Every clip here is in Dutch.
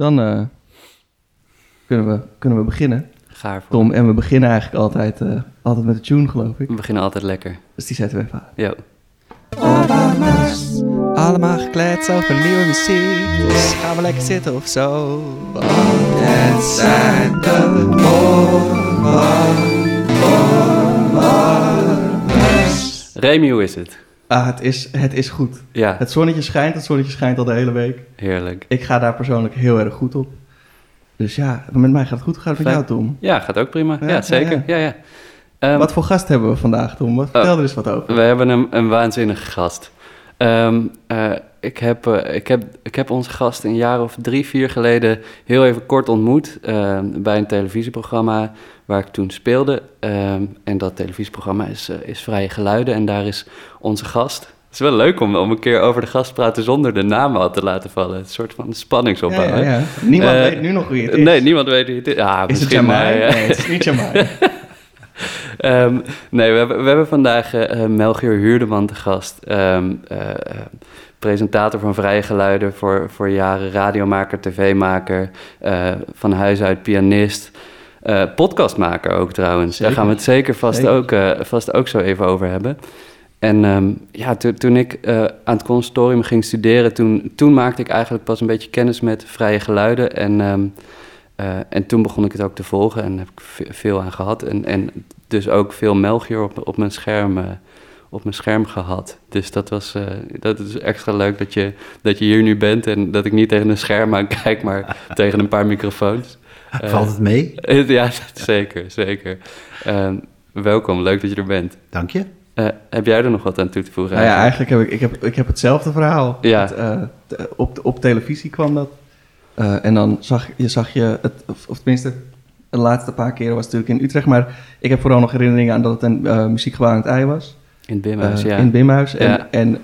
dan eh, kunnen, we, kunnen we beginnen. Ga ervoor. Tom, en we beginnen eigenlijk altijd, eh, altijd met de tune, geloof ik. We beginnen altijd lekker. Dus die zetten we even aan. Yo. Allemaal gekleed over nieuwe muziek, dus gaan we lekker zitten of zo. Want het zijn de Remy, hoe is het? Ah, het is, het is goed. Ja, Het zonnetje schijnt, het zonnetje schijnt al de hele week. heerlijk. Ik ga daar persoonlijk heel erg goed op. Dus ja, met mij gaat het goed. Gaat het met jou. Tom? Ja, gaat ook prima. Ja, zeker. Ja, ja. Ehm, Wat voor gast hebben we vandaag, Tom? Wat- Vertel er eens wat over. We hebben een, een waanzinnige gast. Ehm, eh, ik, heb, eh, ik, heb, ik heb onze gast een jaar of drie, vier geleden heel even kort ontmoet ehm, bij een televisieprogramma waar ik toen speelde. Ehm, en dat televisieprogramma is, eh, is Vrije Geluiden en daar is onze gast. Het is wel leuk om, om een keer over de gast te praten zonder de namen al te laten vallen. Een soort van spanningsopbouw. Ja, ja, ja. Niemand Eh, weet nu nog wie het is. Nee, niemand weet wie het is. Ja, is het Jamai? Nee, het is niet Jamai. Ehm, nee, we hebben, we hebben vandaag eh, eh, Melchior Huurdeman te gast. Ehm, eh, presentator van Vrije Geluiden voor, voor jaren, radiomaker, tv-maker, van huis uit pianist. podcastmaker ook trouwens. Zeker. Daar gaan we het zeker vast, Zeker. Ook, vast ook zo even over hebben. En ehm, ja, to- toen ik aan het conservatorium ging studeren, toen, toen maakte ik eigenlijk pas een beetje kennis met vrije geluiden. En, eh, en toen begon ik het ook te volgen en heb ik ve- veel aan gehad. En, en dus ook veel Melchior op, op, mijn scherm, eh, op mijn scherm gehad. Dus dat, was, eh, dat is extra leuk dat je, dat je hier nu bent en dat ik niet tegen een scherm aan kijk, maar tegen een paar microfoons. Valt het mee? Ja, zeker, zeker. Ehm, welkom, leuk dat je er bent. Dank je. Heb jij er nog wat aan toe te voegen? Nou ja, eigenlijk heb ik, ik, heb, ik heb hetzelfde verhaal. Ja. Het, t- op, op televisie kwam dat. Eh, en dan zag je, zag je het, of, of tenminste, de laatste paar keren was het natuurlijk in Utrecht. Maar ik heb vooral nog herinneringen aan dat het een eh, muziekgebouw aan het ei was. In het Bimhuis, Eh, ja. In het Bimhuis. En, Ja. en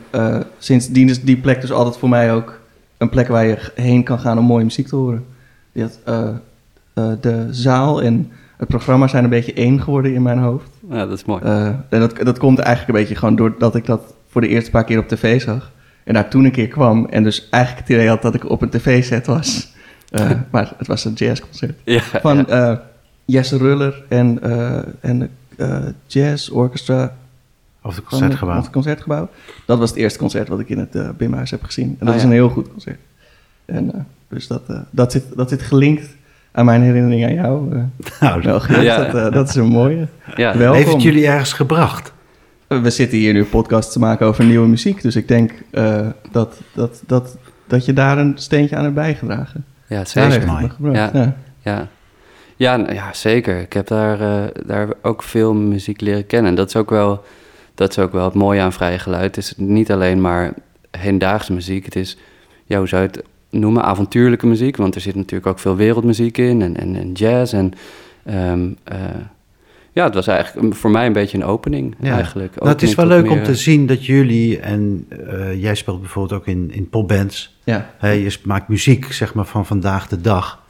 sindsdien is die plek dus altijd voor mij ook een plek waar je heen kan gaan om mooie muziek te horen. Die had, de zaal en het programma zijn een beetje één geworden in mijn hoofd. Ja, dat is mooi. En dat, dat komt eigenlijk een beetje gewoon doordat ik dat voor de eerste paar keer op tv zag. En daar toen een keer kwam en dus eigenlijk het idee had dat ik op een tv-set was. Eh, maar het was een jazzconcert ja, van ja. eh, Jesse Ruller en, eh en de Jazz Orchestra Of het van concertgebouw. het concertgebouw. Dat was het eerste concert wat ik in het Bimhuis heb gezien. En dat Ah, is ja. een heel goed concert. En dus dat, dat, zit, dat zit gelinkt aan mijn herinnering aan jou. Nou, dat, dat is een mooie. ja. Welkom. heeft het jullie ergens gebracht? We zitten hier nu een podcast te maken over nieuwe muziek. Dus ik denk eh, dat, dat, dat, dat je daar een steentje aan hebt bijgedragen. ja, zeker. mooi. Ja. Ja. Ja, ja, ja zeker. Ik heb daar, eh, daar ook veel muziek leren kennen. En dat is ook wel, dat is ook wel het mooie aan vrije geluid. Het is niet alleen maar hedendaagse muziek. Het is, ja, hoe zou je het noemen, avontuurlijke muziek. Want er zit natuurlijk ook veel wereldmuziek in en, en, en jazz. En ehm, eh, ja, het was eigenlijk voor mij een beetje een opening Ja. eigenlijk. Nou, het is Opening wel leuk om te zien dat jullie, en eh, jij speelt bijvoorbeeld ook in, in popbands. Ja. Hè, je maakt muziek zeg maar, van vandaag de dag.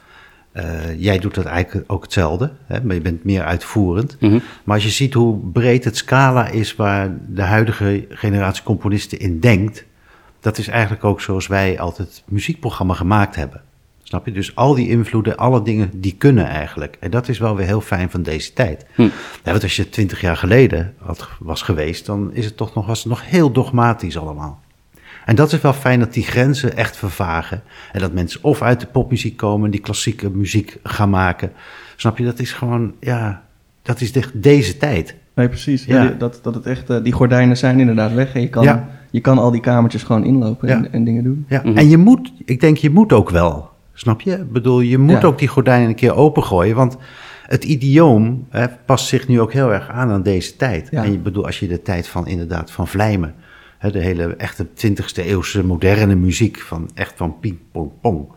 Eh, jij doet dat eigenlijk ook hetzelfde, hè, maar je bent meer uitvoerend. Mhm. Maar als je ziet hoe breed het scala is waar de huidige generatie componisten in denkt, dat is eigenlijk ook zoals wij altijd het muziekprogramma gemaakt hebben. Snap je? Dus al die invloeden, alle dingen, die kunnen eigenlijk. En dat is wel weer heel fijn van deze tijd. Hm. Ja, want als je twintig jaar geleden had, was geweest, dan is het toch nog, was het nog heel dogmatisch allemaal. En dat is wel fijn dat die grenzen echt vervagen. En dat mensen of uit de popmuziek komen, die klassieke muziek gaan maken. Snap je? Dat is gewoon, ja, dat is de- deze tijd. Nee, precies. Ja. Dat, dat het echt, eh, die gordijnen zijn inderdaad weg. En je kan, Ja. je kan al die kamertjes gewoon inlopen en dingen doen. Ja. Mhm. En je moet, ik denk, je moet ook wel. Snap je? Ik bedoel, je moet Ja. ook die gordijnen een keer opengooien. Want het idioom hè, past zich nu ook heel erg aan aan deze tijd. Ja. En je bedoel, als je de tijd van inderdaad van Vlijmen, hè, de hele echte 20e eeuwse moderne muziek, van echt van ping, pong, pong.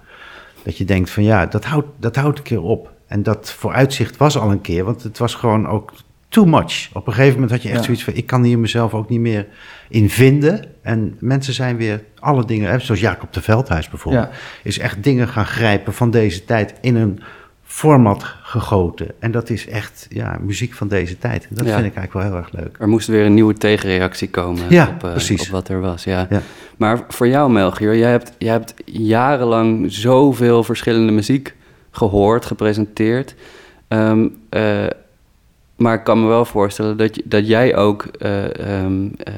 Dat je denkt van ja, dat houdt, dat houdt een keer op. En dat vooruitzicht was al een keer, want het was gewoon ook too much. Op een gegeven moment had je echt Ja. zoiets van, ik kan hier mezelf ook niet meer in vinden. En mensen zijn weer alle dingen, zoals Jacob de Veldhuis bijvoorbeeld, Ja. is echt dingen gaan grijpen van deze tijd in een format gegoten. En dat is echt ja, muziek van deze tijd. En dat Ja. vind ik eigenlijk wel heel erg leuk. Er moest weer een nieuwe tegenreactie komen Ja, op, eh, precies. op wat er was. Ja. Ja. Maar voor jou, Melchior, jij hebt, jij hebt jarenlang zoveel verschillende muziek gehoord, gepresenteerd. Ehm, eh, maar ik kan me wel voorstellen dat, je, dat jij ook eh, ehm, eh,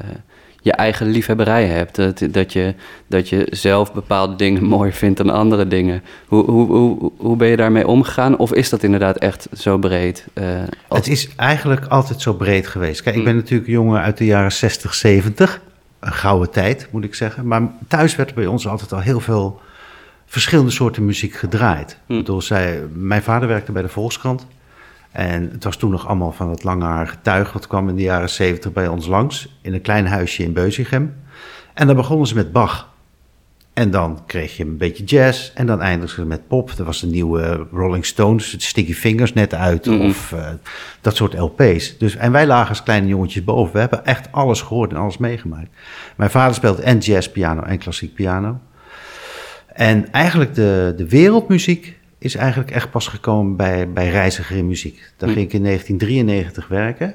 je eigen liefhebberij hebt. Dat, dat, je, dat je zelf bepaalde dingen mooier vindt dan andere dingen. Hoe, hoe, hoe, hoe ben je daarmee omgegaan? Of is dat inderdaad echt zo breed? eh, als- Het is eigenlijk altijd zo breed geweest. Kijk, ik Mm. ben natuurlijk een jongen uit de jaren 60, 70. Een gouden tijd, moet ik zeggen. Maar thuis werd er bij ons altijd al heel veel verschillende soorten muziek gedraaid. Hm. Ik bedoel, zij, mijn vader werkte bij de Volkskrant. En het was toen nog allemaal van het langharige tuig. wat kwam in de jaren 70 bij ons langs. In een klein huisje in Beuzigem. En dan begonnen ze met Bach. En dan kreeg je een beetje jazz. En dan eindigden ze met pop. Er was een nieuwe Rolling Stones, Sticky Fingers net uit. Mhm. Of eh, dat soort LP's. Dus, en wij lagen als kleine jongetjes boven. We hebben echt alles gehoord en alles meegemaakt. Mijn vader speelde en jazz piano en klassiek piano. En eigenlijk de, de wereldmuziek is eigenlijk echt pas gekomen bij, bij Reiziger in Muziek. Daar Hm. ging ik in 1993 werken.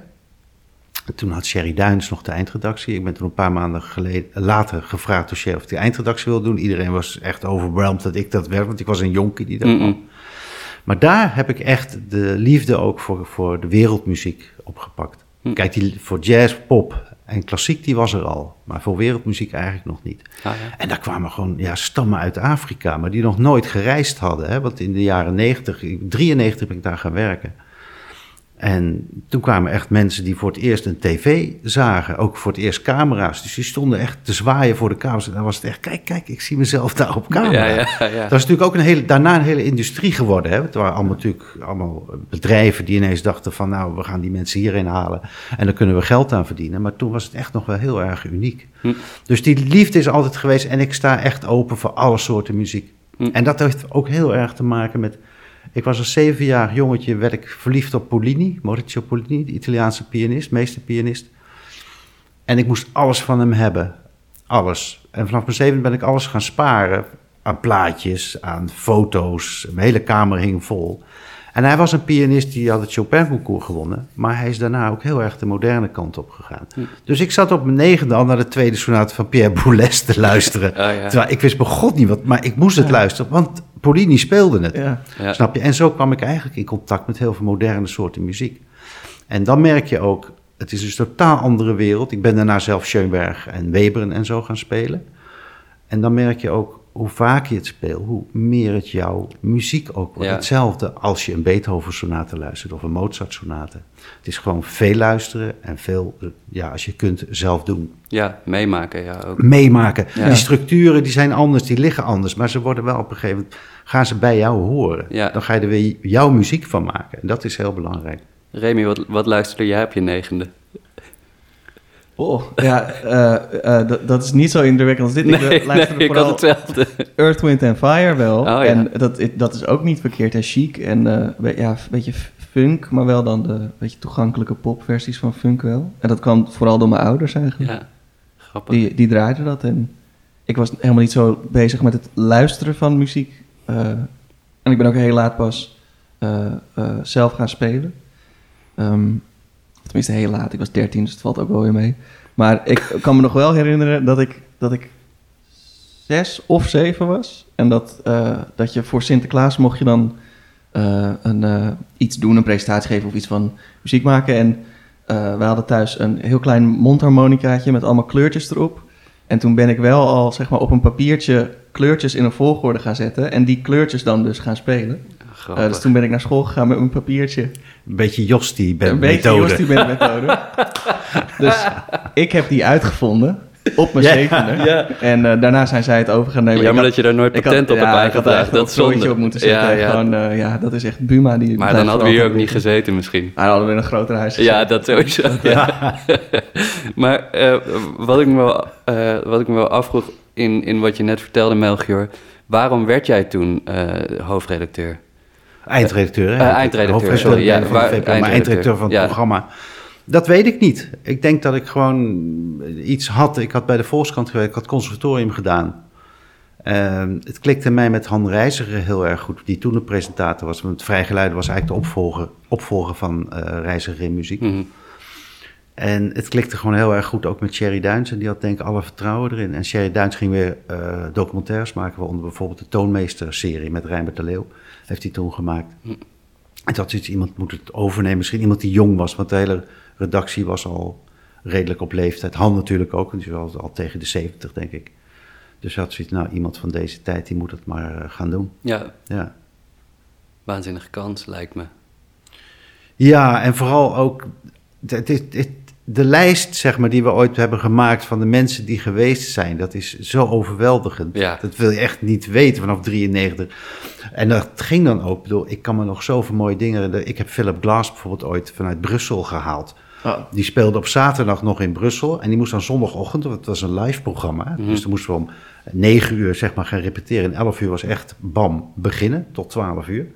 En Toen had Sherry Duins nog de eindredactie. Ik ben toen een paar maanden geleden, later gevraagd door Sherry of de eindredactie wilde doen. Iedereen was echt overweldigd dat ik dat werd, want ik was een jonkie die dat kwam. Maar daar heb ik echt de liefde ook voor, voor de wereldmuziek opgepakt. Kijk, die, voor jazz, pop en klassiek, die was er al. Maar voor wereldmuziek eigenlijk nog niet. Ah, ja. En daar kwamen gewoon ja, stammen uit Afrika, maar die nog nooit gereisd hadden. Hè? Want in de jaren 90, 93 ben ik daar gaan werken. En toen kwamen echt mensen die voor het eerst een tv zagen, ook voor het eerst camera's. Dus die stonden echt te zwaaien voor de camera's. En dan was het echt, kijk, kijk, ik zie mezelf daar op camera. Ja, ja, ja. Dat is natuurlijk ook een hele, daarna een hele industrie geworden. Hè? Het waren allemaal natuurlijk allemaal bedrijven die ineens dachten van... nou, we gaan die mensen hierheen halen en dan kunnen we geld aan verdienen. Maar toen was het echt nog wel heel erg uniek. Hm. Dus die liefde is altijd geweest en ik sta echt open voor alle soorten muziek. Hm. En dat heeft ook heel erg te maken met... Ik was als zevenjarig jongetje, werd ik verliefd op Polini, Maurizio Polini, de Italiaanse pianist, meesterpianist. En ik moest alles van hem hebben. Alles. En vanaf mijn zeven ben ik alles gaan sparen. Aan plaatjes, aan foto's. Mijn hele kamer hing vol. En hij was een pianist die had het Chopin-concours gewonnen. Maar hij is daarna ook heel erg de moderne kant op gegaan. Hm. Dus ik zat op mijn negende al naar de tweede sonate van Pierre Boulez te luisteren. Ja. Terwijl ik wist bij god niet wat, maar ik moest het luisteren. Want Polini speelde het. Ja. Ja. Snap je? En zo kwam ik eigenlijk in contact met heel veel moderne soorten muziek. En dan merk je ook, het is dus een totaal andere wereld. Ik ben daarna zelf Schoenberg en Webern en zo gaan spelen. En dan merk je ook hoe vaak je het speelt, hoe meer het jouw muziek ook wordt. Ja. Hetzelfde als je een Beethoven-sonate luistert of een Mozart-sonate. Het is gewoon veel luisteren en veel, ja, als je kunt, zelf doen. Ja, meemaken, ja, ook. Meemaken. Ja. Die structuren die zijn anders, die liggen anders, maar ze worden wel op een gegeven moment, gaan ze bij jou horen. Ja. Dan ga je er weer jouw muziek van maken. En dat is heel belangrijk. Remy, wat, wat luisterde jij op je negende? Oh, ja, eh, eh, dat- is niet zo indrukwekkend als dit. Nee, ik nee, luisterde ik had vooral hetzelfde. Earth, Wind and Fire wel. Oh, ja. En dat, dat is ook niet verkeerd en chic. En eh, we- ja, een beetje funk, maar wel dan de beetje toegankelijke popversies van funk wel. En dat kwam vooral door mijn ouders eigenlijk. Ja, grappig. Die, die draaiden dat. En ik was helemaal niet zo bezig met het luisteren van muziek. Eh, en ik ben ook heel laat pas eh, eh, zelf gaan spelen. Ehm, tenminste, heel laat. Ik was 13, dus het valt ook wel weer mee. Maar ik kan me nog wel herinneren dat ik, dat ik zes of zeven was. En dat, eh, dat je voor Sinterklaas mocht je dan eh, een, eh, iets doen, een presentatie geven of iets van muziek maken. En we hadden thuis een heel klein mondharmonicaatje met allemaal kleurtjes erop. En toen ben ik wel al zeg maar, op een papiertje kleurtjes in een volgorde gaan zetten. En die kleurtjes dan dus gaan spelen. Grappig. Eh, dus toen ben ik naar school gegaan met mijn papiertje. Een beetje Josti ben een beetje methode. Jostie Band methode. dus ik heb die uitgevonden op mijn Ja, zevende. ja. En eh, daarna zijn zij het over gaan nemen. Jammer dat je daar nooit had- patent op ja, hebt ik had aangevraagd. daar Dat zonde. op moeten zetten. Ja, ja. Gewoon, eh, ja, dat is echt Buma. Die Maar dan hadden we hier ook niet gezeten misschien. Ah, dan hadden we in een groter huis Ja, gezeten. dat sowieso. Ja. maar eh, wat, ik me wel, eh, wat ik me wel afvroeg in, in wat je net vertelde, Melchior... waarom werd jij toen eh, hoofdredacteur? Eindredacteur, hè? Eh, eindredacteur, sorry, ja, van waar- maar eindredacteur, van het ja. programma. Dat weet ik niet. Ik denk dat ik gewoon iets had. Ik had bij de Volkskrant gewerkt, ik had conservatorium gedaan. Ehm, het klikte mij met Han Reiziger heel erg goed, die toen de presentator was. Want Vrijgeluiden was eigenlijk de opvolger, opvolger van eh Reiziger in muziek. Mhm. En het klikte gewoon heel erg goed ook met Sherry Duins. En die had denk ik alle vertrouwen erin. En Sherry Duins ging weer eh, documentaires maken. Waaronder bijvoorbeeld de Toonmeester-serie met Rijnbert de Leeuw. Heeft hij toen gemaakt. En dat is iemand moet het overnemen. Misschien iemand die jong was. Want de hele redactie was al redelijk op leeftijd. Han natuurlijk ook. Want die was al, tegen de 70 denk ik. Dus had zoiets, nou iemand van deze tijd die moet het maar eh, gaan doen. Ja, Ja. waanzinnige kans lijkt me. Ja, en vooral ook het, het, het- de lijst zeg maar, die we ooit hebben gemaakt van de mensen die geweest zijn, dat is zo overweldigend. Ja. Dat wil je echt niet weten vanaf 93. En dat ging dan ook, ik bedoel, ik kan me nog zoveel mooie dingen. Ik heb Philip Glass bijvoorbeeld ooit vanuit Brussel gehaald. Oh. Die speelde op zaterdag nog in Brussel. En die moest dan zondagochtend, want het was een live programma. Dus dan moesten we om 9 uur zeg maar gaan repeteren. En 11 uur was echt bam, beginnen tot 12 uur.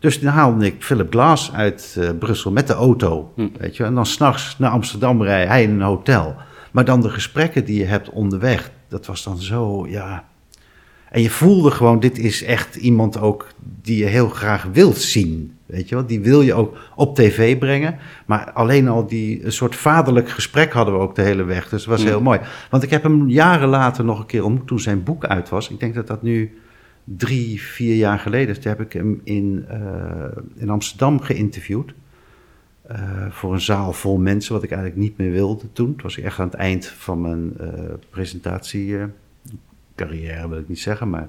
Dus dan haalde ik Philip Glass uit eh, Brussel met de auto. Weet je, en dan s'nachts naar Amsterdam rijden, hij in een hotel. Maar dan de gesprekken die je hebt onderweg, dat was dan zo, ja. En je voelde gewoon, dit is echt iemand ook die je heel graag wilt zien. Weet je wel, die wil je ook op tv brengen. Maar alleen al die een soort vaderlijk gesprek hadden we ook de hele weg. Dus het was heel mooi. Want ik heb hem jaren later nog een keer ontmoet toen zijn boek uit was. Ik denk dat dat nu drie, vier jaar geleden. Toen heb ik hem in, eh, in Amsterdam geïnterviewd. eh, voor een zaal vol mensen, wat ik eigenlijk niet meer wilde toen. Het was echt aan het eind van mijn eh presentatiecarrière, wil ik niet zeggen, maar...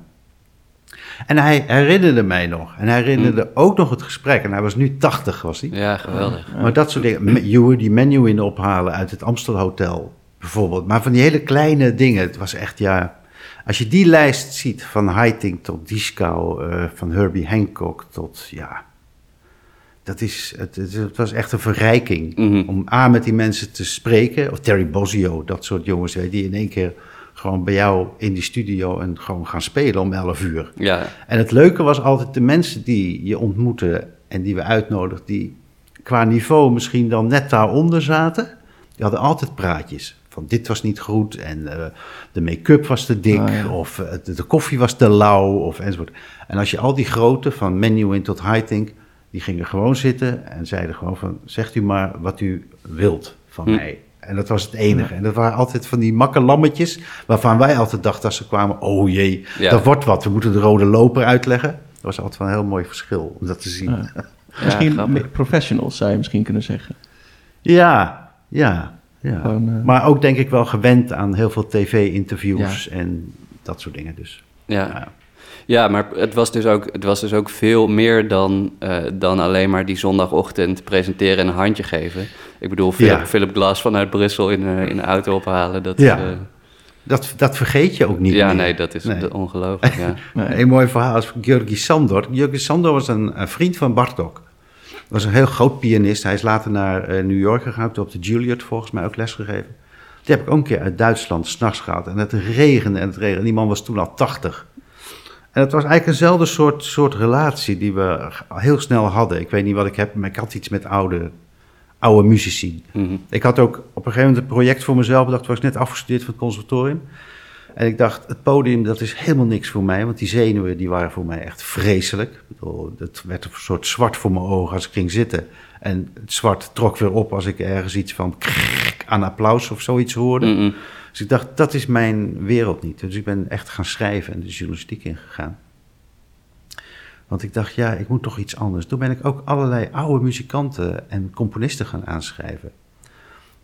En hij herinnerde mij nog. En hij herinnerde ook nog het gesprek. En hij was nu 80, was hij. Ja, geweldig. Maar dat soort dingen. Je hoorde die menu in ophalen uit het Amstel Hotel, bijvoorbeeld. Maar van die hele kleine dingen. Het was echt, ja... Als je die lijst ziet, van Haitink tot Dieskau, eh, van Herbie Hancock tot, ja... Dat is, het, het, was echt een verrijking. Mhm. Om A, met die mensen te spreken. Of Terry Bozzio, dat soort jongens, die in één keer gewoon bij jou in die studio en gewoon gaan spelen om 11 uur. Ja, En het leuke was altijd de mensen die je ontmoette en die we uitnodigden, die qua niveau misschien dan net daaronder zaten, die hadden altijd praatjes. Van dit was niet goed en eh, de make-up was te dik Ah, ja. of eh, de, de koffie was te lauw of enzovoort. En als je al die grote, van Menuhin tot Haitink, die gingen gewoon zitten en zeiden gewoon van, zegt u maar wat u wilt van Hm. mij. En dat was het enige. En dat waren altijd van die makkelammetjes, waarvan wij altijd dachten als ze kwamen, oh jee, Ja. dat wordt wat. We moeten de rode loper uitleggen. Dat was altijd wel een heel mooi verschil om dat te zien. Ja. Ja, Misschien professionals zou je misschien kunnen zeggen. ja, ja. Gewoon, eh, Maar ook denk ik wel gewend aan heel veel tv-interviews en dat soort dingen dus. ja. Ja. Ja, maar het was dus ook, het was dus ook veel meer dan, eh, dan alleen maar die zondagochtend presenteren en een handje geven. Ik bedoel, Philip, Ja. Philip Glass vanuit Brussel in, eh, in de auto ophalen. Dat, Ja, eh, Dat, dat vergeet je ook niet ja meer. nee, dat is Nee. ongelooflijk. Ja. Een mooi verhaal is van Georgi Sandor. Georgi Sandor was een, een vriend van Bartok. Was een heel groot pianist. Hij is later naar eh, New York gegaan. Heeft op de Juilliard volgens mij ook lesgegeven. Die heb ik ook een keer uit Duitsland s'nachts gehad. En het regende en het regende. Die man was toen al 80. En het was eigenlijk eenzelfde soort, soort relatie die we heel snel hadden. Ik weet niet wat ik heb, maar ik had iets met oude, oude muzici. Mhm. Ik had ook op een gegeven moment een project voor mezelf bedacht. Ik was net afgestudeerd van het conservatorium. En ik dacht, het podium, dat is helemaal niks voor mij. Want die zenuwen, die waren voor mij echt vreselijk. Ik bedoel, het werd een soort zwart voor mijn ogen als ik ging zitten. En het zwart trok weer op als ik ergens iets van krrrk aan applaus of zoiets hoorde. Dus ik dacht, dat is mijn wereld niet. Dus ik ben echt gaan schrijven en de journalistiek ingegaan. Want ik dacht, ja, ik moet toch iets anders. Toen ben ik ook allerlei oude muzikanten en componisten gaan aanschrijven.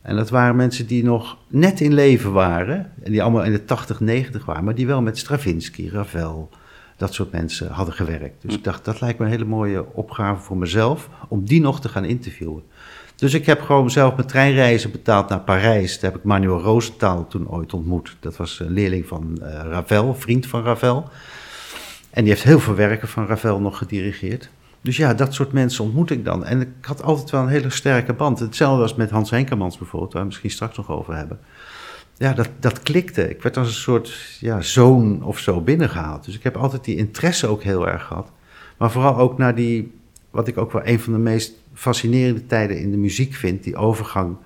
En dat waren mensen die nog net in leven waren. En die allemaal in de 80, 90 waren. Maar die wel met Stravinsky, Ravel, dat soort mensen hadden gewerkt. Dus ik dacht, dat lijkt me een hele mooie opgave voor mezelf. Om die nog te gaan interviewen. Dus ik heb gewoon zelf mijn treinreizen betaald naar Parijs. Daar heb ik Manuel Rosenthal toen ooit ontmoet. Dat was een leerling van eh, Ravel, vriend van Ravel. En die heeft heel veel werken van Ravel nog gedirigeerd. Dus ja, dat soort mensen ontmoet ik dan. En ik had altijd wel een hele sterke band. Hetzelfde als met Hans Henkermans bijvoorbeeld, waar we misschien straks nog over hebben. Ja, dat, dat klikte. Ik werd als een soort ja, zoon of zo binnengehaald. Dus ik heb altijd die interesse ook heel erg gehad. Maar vooral ook naar die, wat ik ook wel een van de meest fascinerende tijden in de muziek vind, die overgang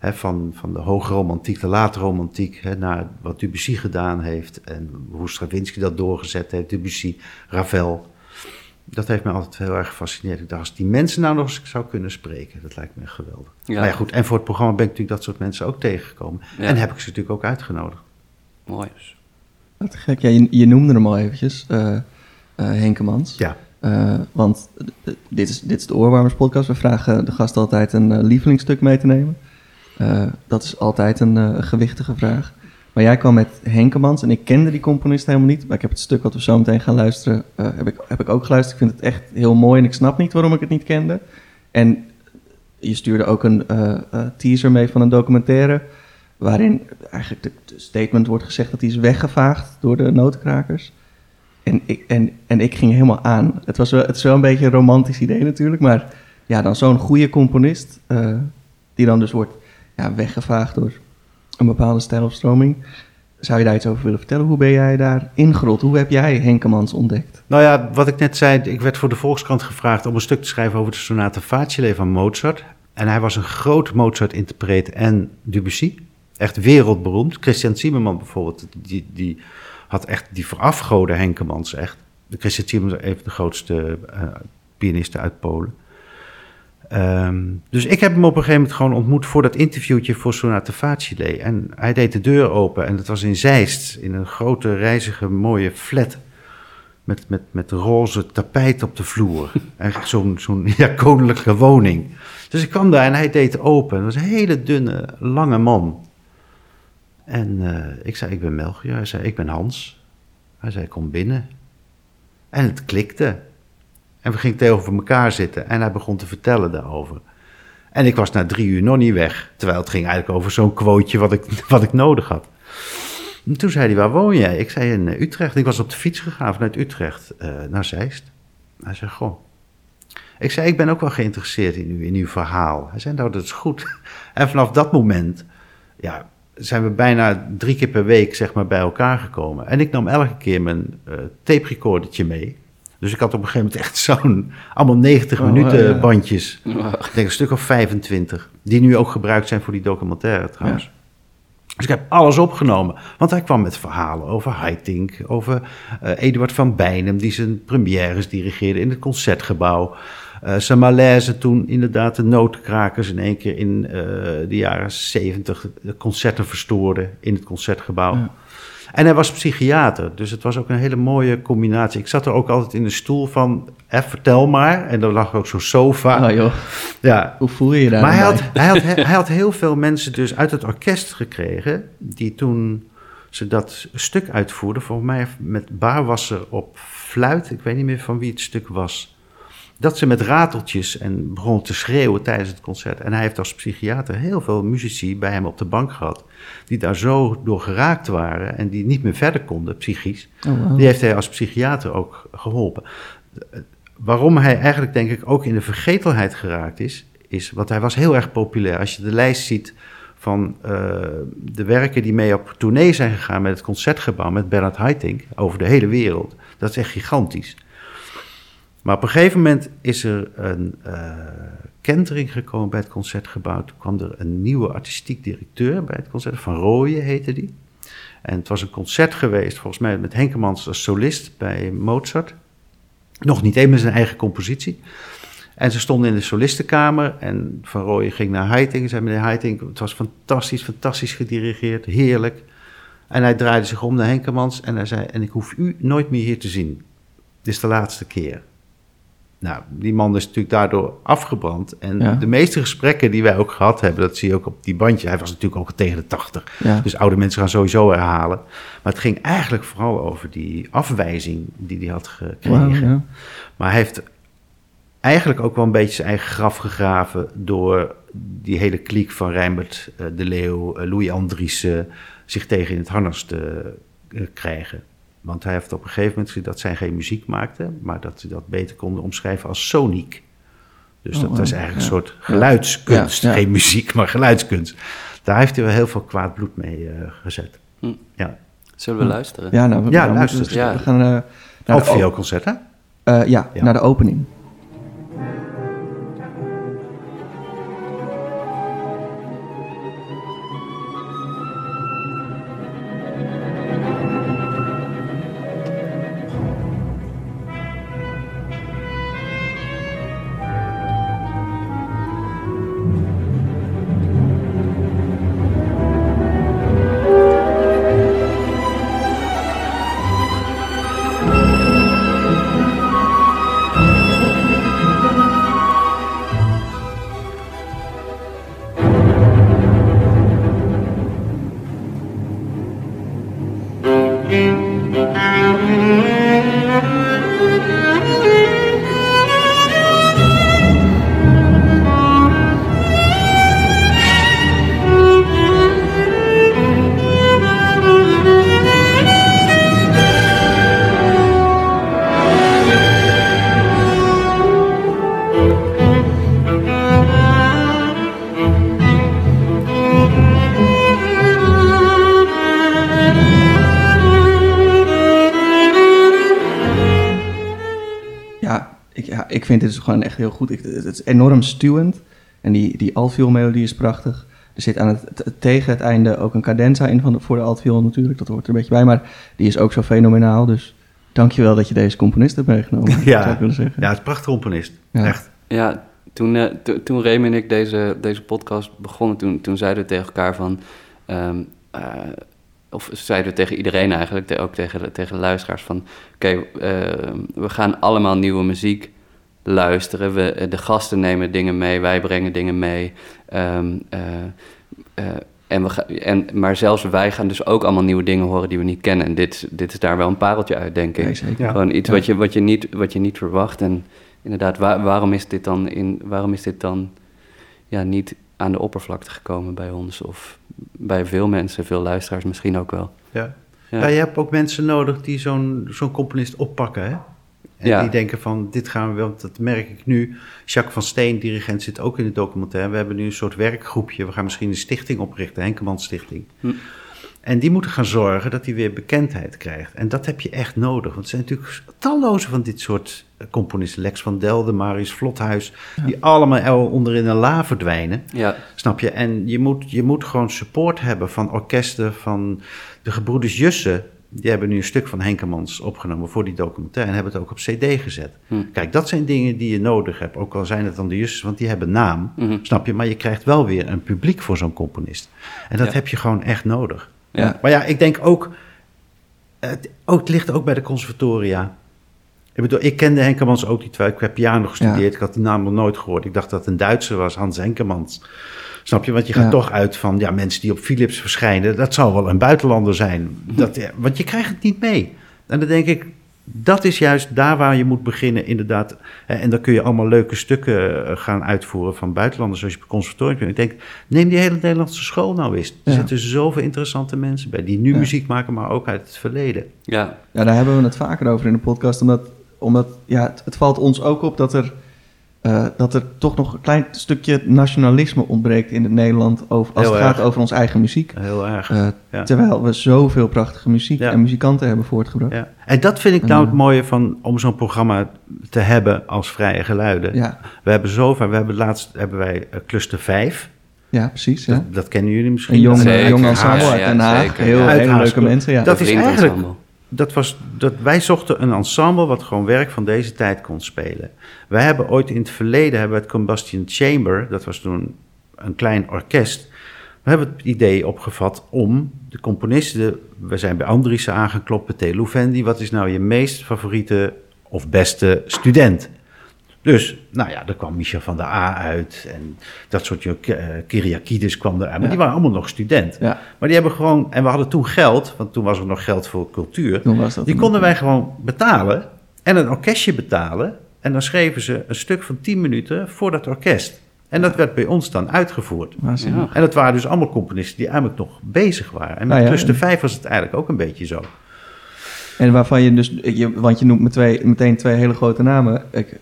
van, van de hoge romantiek, de late romantiek, naar wat Debussy gedaan heeft. En hoe Stravinsky dat doorgezet heeft, Debussy, Ravel. Dat heeft me altijd heel erg gefascineerd. Ik dacht, als die mensen nou nog eens zou kunnen spreken, dat lijkt me geweldig. Ja. Maar ja, goed, en voor het programma ben ik natuurlijk dat soort mensen ook tegengekomen. Ja. En heb ik ze natuurlijk ook uitgenodigd. Mooi. Wat gek. Ja, je, je noemde hem al eventjes, eh eh, Henkemans. Ja, Eh, want dit, is, dit is de Oorwarmers podcast. We vragen de gast altijd een lievelingsstuk mee te nemen. Eh, dat is altijd een eh, gewichtige vraag. Maar jij kwam met Henkemans en ik kende die componist helemaal niet. Maar ik heb het stuk wat we zo meteen gaan luisteren, eh, heb, ik, heb ik ook geluisterd. Ik vind het echt heel mooi en ik snap niet waarom ik het niet kende. En je stuurde ook een eh, eh, teaser mee van een documentaire... waarin eigenlijk de, statement wordt gezegd dat hij is weggevaagd door de notenkrakers. En ik, en, en ik ging helemaal aan. Het, was wel, het is wel een beetje een romantisch idee natuurlijk, maar ja, dan zo'n goede componist, die dan dus wordt ja, weggevaagd door een bepaalde stijl. Zou je daar iets over willen vertellen? Hoe ben jij daar ingerold? Hoe heb jij Henkemans ontdekt? Nou ja, wat ik net zei, ik werd voor de Volkskrant gevraagd om een stuk te schrijven over de sonate Facile van Mozart. En hij was een groot Mozart-interpreet en Debussy. Echt wereldberoemd. Christian Zimmerman bijvoorbeeld, die, die had echt die verafgoden Henkemans echt. Christian Zimmerman is een van de grootste eh, pianisten uit Polen. Ehm, dus ik heb hem op een gegeven moment gewoon ontmoet voor dat interviewtje voor Sonate Facile. En hij deed de deur open en dat was in Zeist, in een grote, reizige, mooie flat. Met, met, met roze tapijt op de vloer. Eigenlijk zo'n zo'n ja, koninklijke woning. Dus ik kwam daar en hij deed open. Het was een hele dunne, lange man. En eh, ik zei, ik ben Melchior. Hij zei, ik ben Hans. Hij zei, kom binnen. En het klikte. En we gingen tegenover elkaar zitten en hij begon te vertellen daarover. En ik was na drie uur nog niet weg. Terwijl het ging eigenlijk over zo'n quoteje wat ik, wat ik nodig had. En toen zei hij, waar woon jij? Ik zei in eh, Utrecht. Ik was op de fiets gegaan vanuit Utrecht eh, naar Zeist. Hij zei, goh. Ik zei, ik ben ook wel geïnteresseerd in, u, in uw verhaal. Hij zei, nou, dat is goed. En vanaf dat moment ja, zijn we bijna drie keer per week zeg maar, bij elkaar gekomen. En ik nam elke keer mijn eh tape recordertje mee. Dus ik had op een gegeven moment echt zo'n, allemaal 90 Oh, minuten ja. bandjes. Ik denk een stuk of 25. Die nu ook gebruikt zijn voor die documentaire trouwens. Dus ik heb alles opgenomen. Want hij kwam met verhalen over Haitink, over eh, Eduard van Bijnem, die zijn premières dirigeerde in het concertgebouw. Eh zijn malaise toen inderdaad de notenkrakers in één keer in eh, de jaren 70 de concerten verstoorden in het concertgebouw. Ja. En hij was psychiater, dus het was ook een hele mooie combinatie. Ik zat er ook altijd in de stoel van, eh, vertel maar. En er lag ook zo'n sofa. Ah joh, Ja, hoe voel je je daar maar hij dan had, hij, had, hij had heel veel mensen dus uit het orkest gekregen... die toen ze dat stuk uitvoerden... volgens mij met baarwasser op fluit... ik weet niet meer van wie het stuk was... dat ze met rateltjes en begonnen te schreeuwen tijdens het concert. En hij heeft als psychiater heel veel muzici bij hem op de bank gehad... die daar zo door geraakt waren... en die niet meer verder konden, psychisch... Oh, wow. Die heeft hij als psychiater ook geholpen. Waarom hij eigenlijk, denk ik, ook in de vergetelheid geraakt is, is, want hij was heel erg populair. Als je de lijst ziet van eh, de werken die mee op tournee zijn gegaan met het concertgebouw, met Bernard Haitink, over de hele wereld, dat is echt gigantisch. Maar op een gegeven moment is er een eh, kentering gekomen bij het concertgebouw. Toen kwam er een nieuwe artistiek directeur bij het concert, Van Rooyen heette die. En het was een concert geweest, volgens mij met Henkemans als solist bij Mozart. Nog niet eens zijn eigen compositie. En ze stonden in de solistenkamer en Van Rooyen ging naar Haitink en zei meneer Haitink, het was fantastisch, fantastisch gedirigeerd, heerlijk. En hij draaide zich om naar Henkemans en hij zei, en ik hoef u nooit meer hier te zien. Dit is de laatste keer. Nou, die man is natuurlijk daardoor afgebrand. En Ja. de meeste gesprekken die wij ook gehad hebben, dat zie je ook op die bandje. Hij was natuurlijk ook tegen de tachtig. Ja. Dus oude mensen gaan sowieso herhalen. Maar het ging eigenlijk vooral over die afwijzing die hij had gekregen. Maar hij heeft eigenlijk ook wel een beetje zijn eigen graf gegraven door die hele kliek van Rijnbert eh, de Leeuw, eh, Louis Andriessen zich tegen in het harnas te eh, krijgen. Want hij heeft op een gegeven moment gezien dat zij geen muziek maakten, maar dat ze dat beter konden omschrijven als soniek. Dus Oh, dat was wow, eigenlijk ja. een soort geluidskunst. Ja, ja. Geen muziek, maar geluidskunst. Daar heeft hij wel heel veel kwaad bloed mee eh, gezet. Hm. Ja. Zullen we luisteren? Ja, nou, we, Ja, we luister moeten- eens. Ja. we gaan eh, naar, o- vioolconcert, hè? eh, ja, Ja. naar de opening. Ik, vind dit dus gewoon echt heel goed. Ik, het is enorm stuwend. En die, die altviool-melodie is prachtig. Er zit aan het, tegen het einde ook een cadenza in van de, voor de altviool natuurlijk. Dat hoort er een beetje bij. Maar die is ook zo fenomenaal. Dus dankjewel dat je deze componist hebt meegenomen. Ja. zou ik willen zeggen. Ja, het is een prachtig componist. Ja. Echt. Ja, toen, eh, to- toen Remy en ik deze, deze podcast begonnen, toen, toen zeiden we tegen elkaar van... ehm, eh, of zeiden we tegen iedereen eigenlijk, ook tegen, de- tegen de luisteraars van... Oké, eh, we gaan allemaal nieuwe muziek luisteren. We, eh, de gasten nemen dingen mee, wij brengen dingen mee. Ehm, eh, eh, en we ga, en, maar zelfs wij gaan dus ook allemaal nieuwe dingen horen die we niet kennen. En dit, dit is daar wel een pareltje uit, denk ik. Nee, zeker. Ja. Gewoon iets Ja. wat, je, wat, je niet, wat je niet verwacht. En inderdaad, waar- waarom is dit dan, in, waarom is dit dan ja, niet aan de oppervlakte gekomen bij ons? Of bij veel mensen, veel luisteraars misschien ook wel. Ja. Ja. Ja. je hebt ook mensen nodig die zo'n zo'n componist oppakken, hè? En Ja. die denken van, dit gaan we wel, want dat merk ik nu. Jacques van Steen, dirigent, zit ook in de documentaire. We hebben nu een soort werkgroepje. We gaan misschien een stichting oprichten, Henkemans Stichting. Hm. En die moeten gaan zorgen dat hij weer bekendheid krijgt. En dat heb je echt nodig. Want er zijn natuurlijk talloze van dit soort eh, componisten. Lex van Delden, Marius Vlothuis. Die allemaal onder in een la verdwijnen. Ja, Snap je? En je moet, je moet gewoon support hebben van orkesten, van de gebroeders Jussen. Die hebben nu een stuk van Henkemans opgenomen voor die documentaire en hebben het ook op cd gezet. Hm. Kijk, dat zijn dingen die je nodig hebt. Ook al zijn het dan de Jussen, want die hebben naam. Mhm. Snap je? Maar je krijgt wel weer een publiek voor zo'n componist. En dat Ja. heb je gewoon echt nodig. ja. Maar ja, ik denk ook, het, ook, het ligt ook bij de conservatoria. Ik bedoel, ik kende Henkemans ook niet. Ik heb piano gestudeerd, ik had die naam nog nooit gehoord. Ik dacht dat het een Duitser was, Hans Henkemans. Snap je? Want je gaat Ja. toch uit van, ja, mensen die op Philips verschijnen, dat zal wel een buitenlander zijn. Dat, ja, want je krijgt het niet mee. En dan denk ik, dat is juist daar waar je moet beginnen, inderdaad. Eh, En dan kun je allemaal leuke stukken eh, gaan uitvoeren van buitenlanders, zoals je op het conservatorium kunt. Ik denk, neem die hele Nederlandse school nou eens. Er Ja. zitten zoveel interessante mensen bij, die nu Ja. muziek maken, maar ook uit het verleden. ja. Ja, daar hebben we het vaker over in de podcast. Omdat, omdat ja, het, het valt ons ook op dat er, eh, dat er toch nog een klein stukje nationalisme ontbreekt in het Nederland. Over, als Heel het erg. gaat over onze eigen muziek. Heel erg. Eh, Ja. Terwijl we zoveel prachtige muziek Ja. en muzikanten hebben voortgebracht. Ja. En dat vind ik nou En, het mooie van om zo'n programma te hebben als Vrije Geluiden. Ja, We hebben zoveel, we hebben laatst hebben wij eh, cluster 5. ja precies. Ja. Dat, dat kennen jullie misschien. Een jong, Dat- Zeker. jong ensemble uit Den Haag. Heel, hele leuke mensen. Ja. Dat is eigenlijk- Dat was, dat, wij zochten een ensemble wat gewoon werk van deze tijd kon spelen. Wij hebben ooit in het verleden hebben het Combustion Chamber, dat was toen een klein orkest. We hebben het idee opgevat om de componisten, we zijn bij Andriessen aangeklopt, bij wat is nou je meest favoriete of beste student? Dus, nou ja, er kwam Michel van der A uit en dat soort, uh, Kyriakides kwam eruit, maar Ja. die waren allemaal nog student. Ja, Maar die hebben gewoon, en we hadden toen geld, want toen was er nog geld voor cultuur. toen was dat. Die konden wij gewoon betalen en een orkestje betalen. En dan schreven ze een stuk van 10 minuten voor dat orkest. En dat werd bij ons dan uitgevoerd. Ja. En dat waren dus allemaal componisten die eigenlijk nog bezig waren. En met Nou Cluster en- 5 was het eigenlijk ook een beetje zo. En waarvan je dus, je, want je noemt me twee, meteen twee hele grote namen. Ik,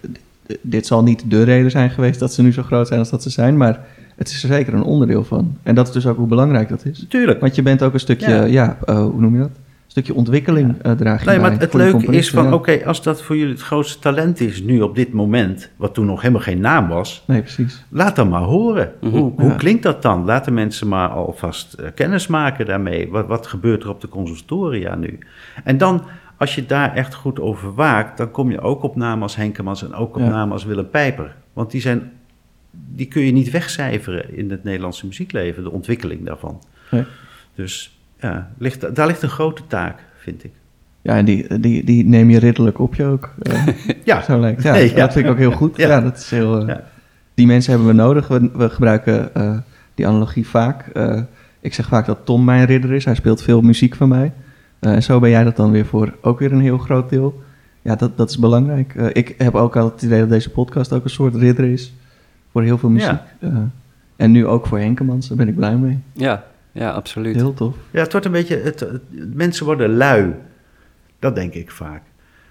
dit zal niet de reden zijn geweest dat ze nu zo groot zijn als dat ze zijn, maar het is er zeker een onderdeel van. En dat is dus ook hoe belangrijk dat is. Natuurlijk. Want je bent ook een stukje, Ja. ja, eh, hoe noem je dat? Een stukje ontwikkeling eh draag je Nee, bij maar het de leuke is van, ja. oké, als dat voor jullie het grootste talent is nu op dit moment, wat toen nog helemaal geen naam was, Nee, precies. laat dan maar horen. Mhm. Hoe, hoe Ja. klinkt dat dan? Laten mensen maar alvast eh, kennis maken daarmee. Wat, wat gebeurt er op de conservatoria nu? En dan, als je daar echt goed over waakt, dan kom je ook op namen als Henkemans en ook op Ja. namen als Willem Pijper. Want die, zijn, die kun je niet wegcijferen in het Nederlandse muziekleven, de ontwikkeling daarvan. Nee. Dus ja, ligt, daar ligt een grote taak, vind ik. Ja, en die, die, die neem je ridderlijk op je ook. eh, Ja, Zo lijkt ja, Nee, ja. Dat vind ik ook heel goed. Ja. Ja, dat is heel, eh, Ja. Die mensen hebben we nodig. We, we gebruiken eh, die analogie vaak. Ik zeg vaak dat Tom mijn ridder is. Hij speelt veel muziek van mij. Eh, en zo ben jij dat dan weer voor ook weer een heel groot deel. Ja, dat, dat is belangrijk. Eh, ik heb ook al het idee dat deze podcast ook een soort ridder is. Voor heel veel muziek. Ja. Eh, en nu ook voor Henkemans. Daar ben ik blij mee. Ja, ja, absoluut. Heel tof. Ja, het wordt een beetje. Het, het- mensen worden lui. Dat denk ik vaak.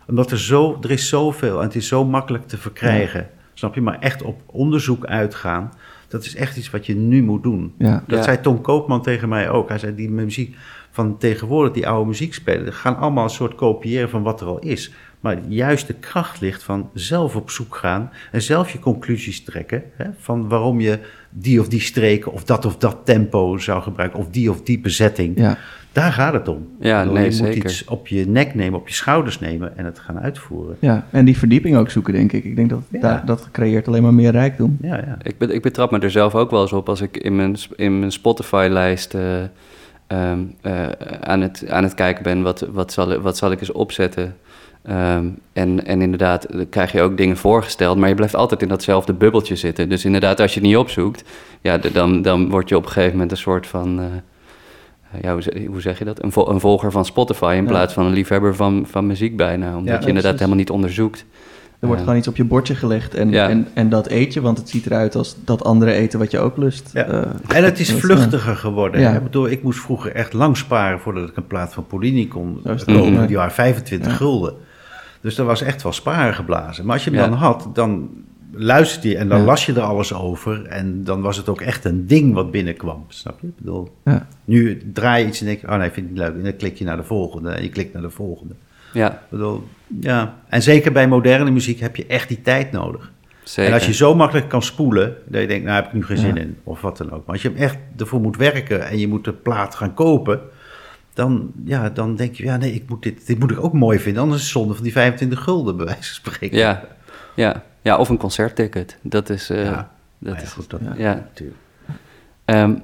Omdat er zo. Er is zoveel en het is zo makkelijk te verkrijgen. Snap je? Maar echt op onderzoek uitgaan. Dat is echt iets wat je nu moet doen. Ja, Dat Ja. zei Tom Koopman tegen mij ook. Hij zei: die muziek van tegenwoordig, die oude muziek spelen. gaan allemaal een soort kopiëren van wat er al is. Maar juist de kracht ligt van zelf op zoek gaan en zelf je conclusies trekken. Hè, van waarom je die of die streken of dat of dat tempo zou gebruiken. Of die of die bezetting. Ja. Daar gaat het om. Ja, nee, je moet iets op je nek nemen, op je schouders nemen en het gaan uitvoeren. ja, en die verdieping ook zoeken, denk ik. Ik denk dat Ja. daar- dat creëert alleen maar meer rijkdom. Ja, ja. Ik, bet- ik betrap me er zelf ook wel eens op als ik in mijn, in mijn Spotify-lijst eh, ehm, eh, aan, het, aan het kijken ben, wat, wat, zal, wat zal ik eens opzetten? Ehm, en, en inderdaad, dan krijg je ook dingen voorgesteld, maar je blijft altijd in datzelfde bubbeltje zitten. Dus inderdaad, als je het niet opzoekt, ja, dan, dan word je op een gegeven moment een soort van, eh, ja, hoe, zeg, hoe zeg je dat? Een, vol- een volger van Spotify in plaats van een liefhebber van, van muziek bijna. Omdat Ja, je inderdaad helemaal niet onderzoekt. Er wordt gewoon iets op je bordje gelegd en, Ja. en, en dat eet je, want het ziet eruit als dat andere eten wat je ook lust. Ja. Eh, En het is dat- vluchtiger geworden. Ik, bedoel, ik moest vroeger echt lang sparen voordat ik een plaat van Polini kon kopen. Die waren 25 Ja. gulden. Dus dat was echt wel sparen geblazen. Maar als je hem Ja. dan had, dan luisterde je en dan Ja. las je er alles over. En dan was het ook echt een ding wat binnenkwam. Snap je? Ik bedoel, Ja. nu draai je iets en denk je, oh nee, vind ik niet leuk. En dan klik je naar de volgende en je klikt naar de volgende. Ja, Ik bedoel, ja. En zeker bij moderne muziek heb je echt die tijd nodig. zeker. En als je zo makkelijk kan spoelen, dat je denkt, nou heb ik nu geen zin Ja. in, of wat dan ook. Maar als je hem echt ervoor moet werken en je moet de plaat gaan kopen, dan, ja, dan denk je, ja nee, ik moet dit, dit moet ik ook mooi vinden, anders is het zonde van die 25 gulden, bij wijze van spreken. Ja, ja. ja, of een concertticket. Dat is. Ja, dat ja, is goed, dat, ja. ja. natuurlijk. Ehm,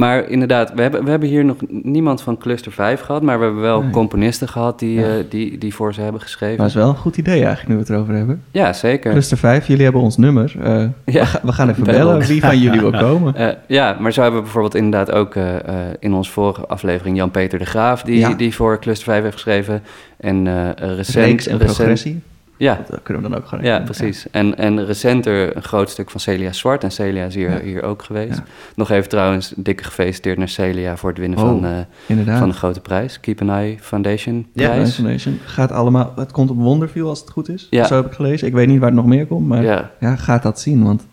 maar inderdaad, we hebben, we hebben hier nog niemand van Cluster 5 gehad, maar we hebben wel Nee. componisten gehad die, Ja. eh, die, die voor ze hebben geschreven. Maar het is wel een goed idee eigenlijk, nu we het erover hebben. Ja, zeker. Cluster 5, jullie hebben ons nummer. Eh, Ja. we, ga- we gaan even Bel bellen wie van jullie wil komen. Eh, ja, maar zo hebben we bijvoorbeeld inderdaad ook in onze vorige aflevering Jan-Peter de Graaf, die, Ja. die voor Cluster 5 heeft geschreven. En recent... Reeks en recent- progressie. Ja, Dat kunnen we dan ook gewoon Ja, precies. En, en recenter een groot stuk van Celia Zwart. En Celia is hier, Ja. hier ook geweest. Ja. Nog even trouwens dikke gefeliciteerd naar Celia voor het winnen Oh, van, Inderdaad. van de grote prijs. Keep an Eye Foundation Ja, prijs. Foundation. Gaat allemaal, het komt op Wonderview als het goed is. Ja. Zo heb ik gelezen. Ik weet niet waar het nog meer komt, maar ja, Ja, gaat dat zien. Want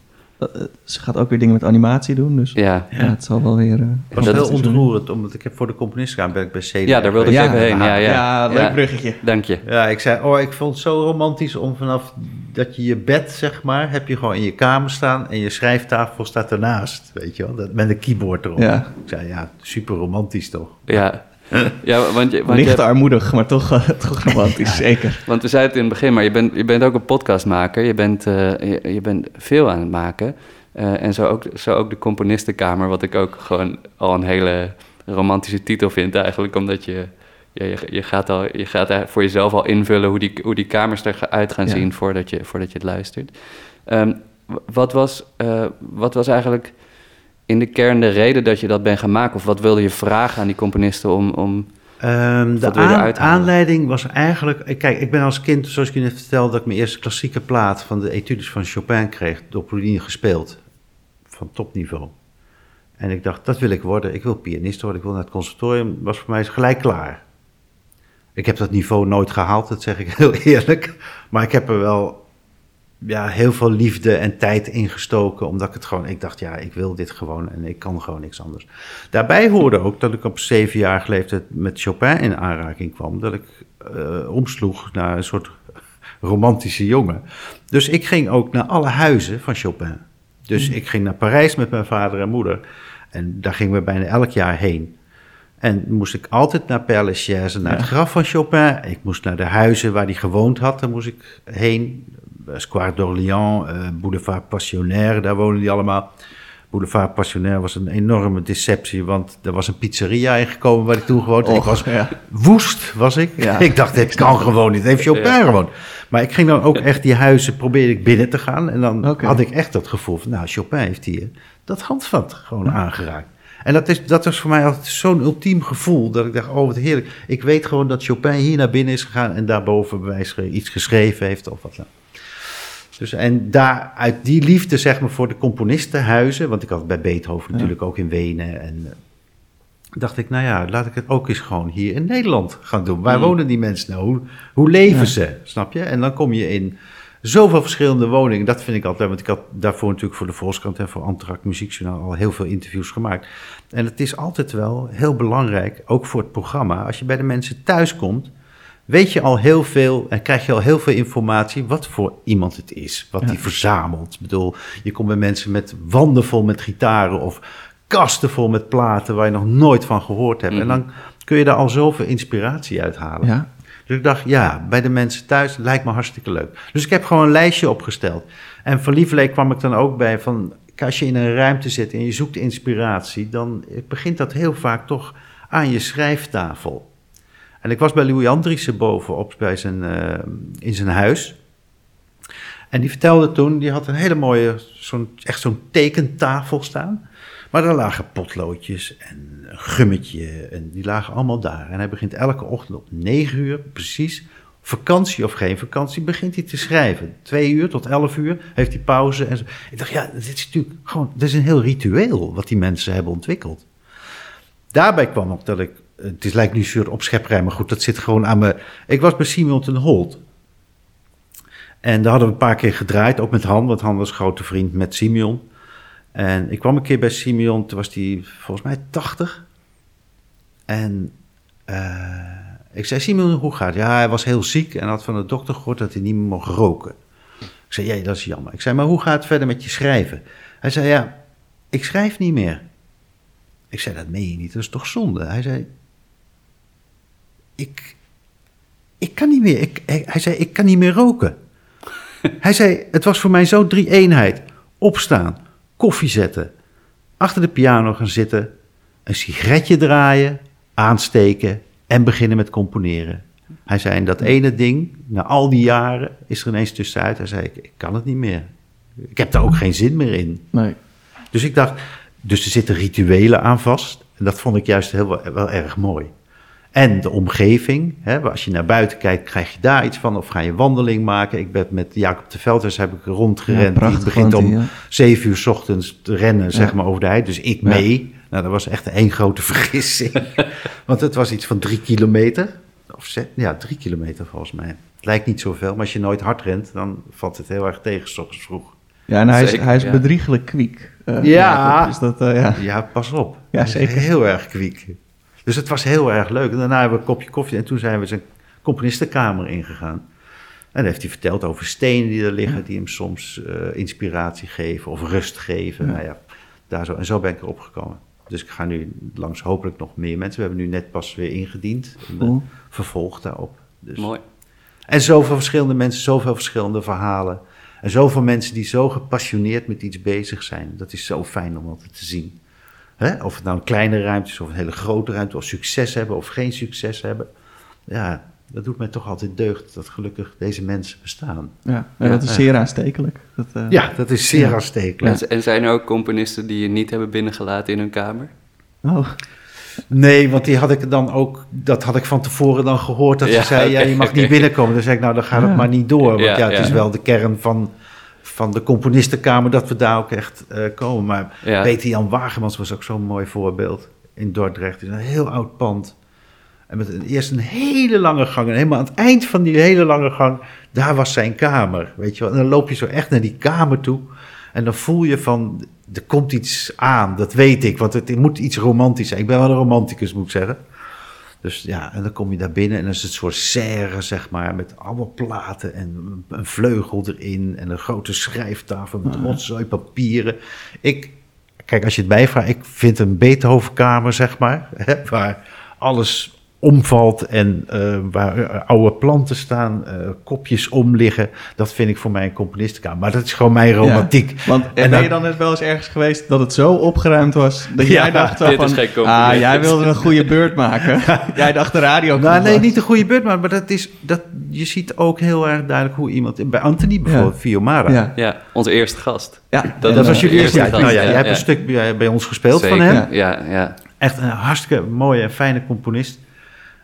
ze gaat ook weer dingen met animatie doen. Dus ja, ja. het zal wel weer... eh, Het was heel ontroerend, omdat ik heb voor de componist gaan, ben ik bij CD. Ja, daar wilde ik Ja, even heen. Ja, ja. leuk Ja. bruggetje. Dank je. Ja, ik zei, oh, ik vond het zo romantisch om vanaf dat je je bed, zeg maar, heb je gewoon in je kamer staan en je schrijftafel staat ernaast, weet je wel, dat, met een keyboard erop. Ja. Ik zei, ja, super romantisch toch? Ja, ja want, je, want, Licht je, armoedig, maar toch, eh, toch romantisch, zeker. want we zeiden het in het begin, maar je bent, je bent ook een podcastmaker. Je bent, eh, je, je bent veel aan het maken. Eh, en zo ook, zo ook de Componistenkamer, wat ik ook gewoon al een hele romantische titel vind eigenlijk. Omdat je, ja, je, je, gaat, al, je gaat daar voor jezelf al invullen hoe die, hoe die kamers eruit gaan Ja. zien voordat je, voordat je het luistert. Ehm, wat, was, eh, wat was eigenlijk in de kern de reden dat je dat bent gaan maken? Of wat wilde je vragen aan die componisten om... om Ehm, de aan- aanleiding was eigenlijk... Kijk, ik ben als kind, zoals ik je net vertelde... dat ik mijn eerste klassieke plaat van de etudes van Chopin kreeg... door Polini gespeeld. Van topniveau. En ik dacht, dat wil ik worden. Ik wil pianist worden. Ik wil naar het conservatorium. was voor mij gelijk klaar. Ik heb dat niveau nooit gehaald, dat zeg ik heel eerlijk. Maar ik heb er wel ja, heel veel liefde en tijd ingestoken. Omdat ik het gewoon... Ik dacht, ja, ik wil dit gewoon en ik kan gewoon niks anders. Daarbij hoorde ook dat ik op zevenjarige leeftijd met Chopin in aanraking kwam. Dat ik eh, omsloeg naar een soort romantische jongen. Dus ik ging ook naar alle huizen van Chopin. Dus ik ging naar Parijs met mijn vader en moeder. En daar gingen we bijna elk jaar heen. En moest ik altijd naar Père Lachaise, naar het graf van Chopin. Ik moest naar de huizen waar hij gewoond had, daar moest ik heen. Eh, Square d'Orléans, eh, Boulevard Passionnaire, daar wonen die allemaal. Boulevard Passionnaire was een enorme deceptie, want er was een pizzeria ingekomen waar ik toen gewoond. Ik was ja. woest, was ik. Ja. ik dacht, dit kan gewoon niet. Heeft Chopin Ja. gewoon. Maar ik ging dan ook echt die huizen, probeerde ik binnen te gaan. En dan had ik echt dat gevoel van, nou, Chopin heeft hier dat handvat gewoon aangeraakt. En dat, is, dat was voor mij altijd zo'n ultiem gevoel, dat ik dacht, oh wat heerlijk. Ik weet gewoon dat Chopin hier naar binnen is gegaan en daarboven bij wijze van iets geschreven heeft of wat dan. Dus, en daar, uit die liefde zeg maar voor de componistenhuizen, want ik had bij Beethoven natuurlijk ook in Wenen en... eh, dacht ik, nou ja, laat ik het ook eens gewoon hier in Nederland gaan doen. Waar Mm. wonen die mensen nou? Hoe, hoe leven Ja. ze? Snap je? En dan kom je in zoveel verschillende woningen. Dat vind ik altijd, want ik had daarvoor natuurlijk voor de Volkskrant en voor Antract Muziekjournaal al heel veel interviews gemaakt. En het is altijd wel heel belangrijk, ook voor het programma, als je bij de mensen thuis komt, weet je al heel veel en krijg je al heel veel informatie wat voor iemand het is, wat Ja. die verzamelt. Ik bedoel, je komt bij mensen met wanden vol met gitaren of kasten vol met platen waar je nog nooit van gehoord hebt. En Mhm. dan kun je daar al zoveel inspiratie uit halen. Ja. Dus ik dacht, ja, bij de mensen thuis lijkt me hartstikke leuk. Dus ik heb gewoon een lijstje opgesteld. En van Lieverlee kwam ik dan ook bij van, als je in een ruimte zit en je zoekt inspiratie, dan begint dat heel vaak toch aan je schrijftafel. En ik was bij Louis Andriessen bovenop bij zijn, eh, in zijn huis. En die vertelde toen, die had een hele mooie, zo'n, echt zo'n tekentafel staan. Maar daar lagen potloodjes en gummetje en die lagen allemaal daar. En hij begint elke ochtend op 9 uur precies, vakantie of geen vakantie, begint hij te schrijven. Twee uur tot 11 uur heeft hij pauze. En zo. Ik dacht, ja, dit is natuurlijk gewoon, dit is een heel ritueel wat die mensen hebben ontwikkeld. Daarbij kwam ook dat ik, het is, lijkt nu soort opschepperij, maar goed, dat zit gewoon aan me. Ik was bij Simon ten Holt. En daar hadden we een paar keer gedraaid, ook met Han, want Han was grote vriend met Simeon. En ik kwam een keer bij Simeon, toen was hij volgens mij 80. En eh, ik zei, Simeon, hoe gaat het? Ja, hij was heel ziek en had van de dokter gehoord dat hij niet meer mocht roken. Ik zei, ja, dat is jammer. Ik zei, maar hoe gaat het verder met je schrijven? Hij zei, ja, ik schrijf niet meer. Ik zei, dat meen je niet, dat is toch zonde? Hij zei, ik, ik kan niet meer. Ik, hij, hij zei, ik kan niet meer roken. hij zei, het was voor mij zo drie eenheid. Opstaan, koffie zetten, achter de piano gaan zitten, een sigaretje draaien, aansteken en beginnen met componeren. Hij zei, en dat ene ding, na al die jaren, is er ineens tussenuit. Hij zei, ik, ik kan het niet meer. Ik heb daar ook geen zin meer in. Nee. Dus ik dacht, dus er zitten rituelen aan vast. En dat vond ik juist heel, wel, wel erg mooi. En de omgeving, hè, als je naar buiten kijkt, krijg je daar iets van. Of ga je wandeling maken. Ik ben met Jacob de Velders heb ik rondgerend. Ja, Die begint om ja. zeven uur 's ochtends te rennen, zeg maar, over de hei. Dus ik mee. Nou, dat was echt één grote vergissing. Want het was iets van drie kilometer. Of zes, ja, drie kilometer volgens mij. Het lijkt niet zoveel, maar als je nooit hard rent, dan valt het heel erg tegen, 's ochtends vroeg. Ja, en hij is, Zeker, hij is ja. bedriegelijk kwiek. eh, Ja. Jacob. Dus dat, eh, ja. Ja, pas op. Ja, zeker. Heel erg kwiek. Dus het was heel erg leuk. En daarna hebben we een kopje koffie en toen zijn we zijn componistenkamer ingegaan. En dan heeft hij verteld over stenen die er liggen, die hem soms eh, inspiratie geven of rust geven. Ja. Nou ja, daar zo. En zo ben ik erop gekomen. Dus ik ga nu langs hopelijk nog meer mensen. We hebben nu net pas weer ingediend. Een Cool. vervolg daarop. Dus. Mooi. En zoveel verschillende mensen, zoveel verschillende verhalen. En zoveel mensen die zo gepassioneerd met iets bezig zijn. Dat is zo fijn om altijd te zien. Hè? Of het nou een kleine ruimte is of een hele grote ruimte. Of succes hebben of geen succes hebben. Ja, dat doet mij toch altijd deugd dat gelukkig deze mensen bestaan. Ja, en Ja, dat is zeer aanstekelijk. Dat, eh, Ja, dat is zeer Ja. aanstekelijk. En, en zijn er ook componisten die je niet hebben binnengelaten in hun kamer? Oh, Nee, want die had ik dan ook, dat had ik van tevoren dan gehoord. Dat Ja, ze zei, ja, je mag niet binnenkomen. Dan zei ik, nou, dan gaat het Ja. maar niet door. Want ja, Ja, het is wel de kern van, van de componistenkamer dat we daar ook echt eh, komen. Maar Ja. Peter Jan Wagemans was ook zo'n mooi voorbeeld in Dordrecht. Is een heel oud pand. En met een, eerst een hele lange gang. En helemaal aan het eind van die hele lange gang, daar was zijn kamer. Weet je wel. En dan loop je zo echt naar die kamer toe. En dan voel je van, er komt iets aan. Dat weet ik, want het, moet iets romantisch zijn. Ik ben wel een romanticus, moet ik zeggen. Dus ja, en dan kom je daar binnen en dan is het een soort serre, zeg maar, met allemaal platen en een vleugel erin en een grote schrijftafel met rotzooi papieren. Ik, kijk, als je het bijvraagt, ik vind een Beethovenkamer, zeg maar, hè, waar alles omvalt en eh, waar eh, oude planten staan, eh, kopjes om liggen. Dat vind ik voor mij een componistenkamer. Maar dat is gewoon mijn romantiek. Want en En ben je dan- dan net wel eens ergens geweest dat het zo opgeruimd was dat Ja, jij dacht dit van, is geen compliment. ah, jij wilde een goede beurt maken. jij dacht de radio. Nou, nee, niet de goede beurt, maar, maar dat is, dat, je ziet ook heel erg duidelijk hoe iemand... Bij Anthony bijvoorbeeld, Ja. Ja, Ja, onze eerste gast. ja. Dat was jullie eerste eerste uit. Nou ja, gast, jij hebt ja. een stuk bij, bij ons gespeeld Zeker. van hem. Ja, ja. Echt een hartstikke mooie en fijne componist.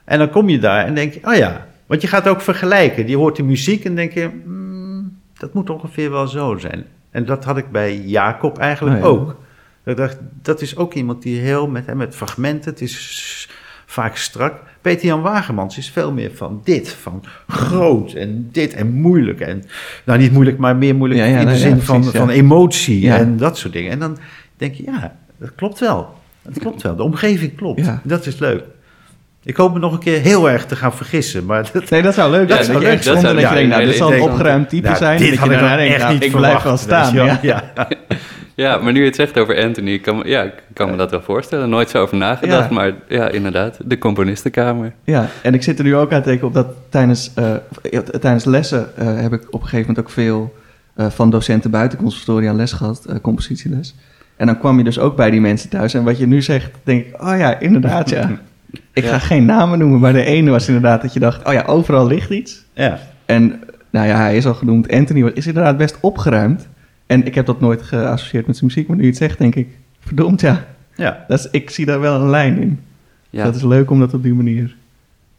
En dan kom je daar en denk je, oh ja... Want je gaat ook vergelijken. Je hoort de muziek en denk je... hmm, dat moet ongeveer wel zo zijn. En dat had ik bij Jacob eigenlijk Oh ja. ook. Ik dacht, dat is ook iemand die heel met, met fragmenten... Het is vaak strak. Peter Jan Wagemans is veel meer van dit. Van groot en dit en moeilijk. En, nou, niet moeilijk, maar meer moeilijk Ja, ja, in de zin van, precies, van emotie en dat soort dingen. En dan denk je, ja, dat klopt wel. Dat klopt wel. De omgeving klopt. Dat is leuk. Ik hoop me nog een keer heel erg te gaan vergissen. Maar dat, Nee, dat zou leuk Ja, zijn. dat Dat je zou- echt dat dat je denkt, nou, een dit zal een opgeruimd type Nou, zijn. dit dat had je dan denkt, echt nou, niet ik blijf wel staan. Ja. Ja. Ja, maar nu je het zegt over Anthony, ik kan, me- ja, kan me dat wel voorstellen. Nooit zo over nagedacht, Ja. maar ja, inderdaad, de componistenkamer. Ja, en ik zit er nu ook aan te denken op dat tijdens, eh, tijdens lessen eh, heb ik op een gegeven moment ook veel eh, van docenten buiten conservatoria les gehad, eh, compositieles. En dan kwam je dus ook bij die mensen thuis. En wat je nu zegt, denk ik, oh ja, inderdaad, ja. Ik ga geen namen noemen, maar de ene was inderdaad dat je dacht, oh ja, overal ligt iets. Ja. En nou ja, hij is al genoemd, Anthony is inderdaad best opgeruimd. En ik heb dat nooit geassocieerd met zijn muziek, maar nu je het zegt, denk ik, verdomd ja, ja. dat is, ik zie daar wel een lijn in. Ja. Dat is leuk om dat op die manier...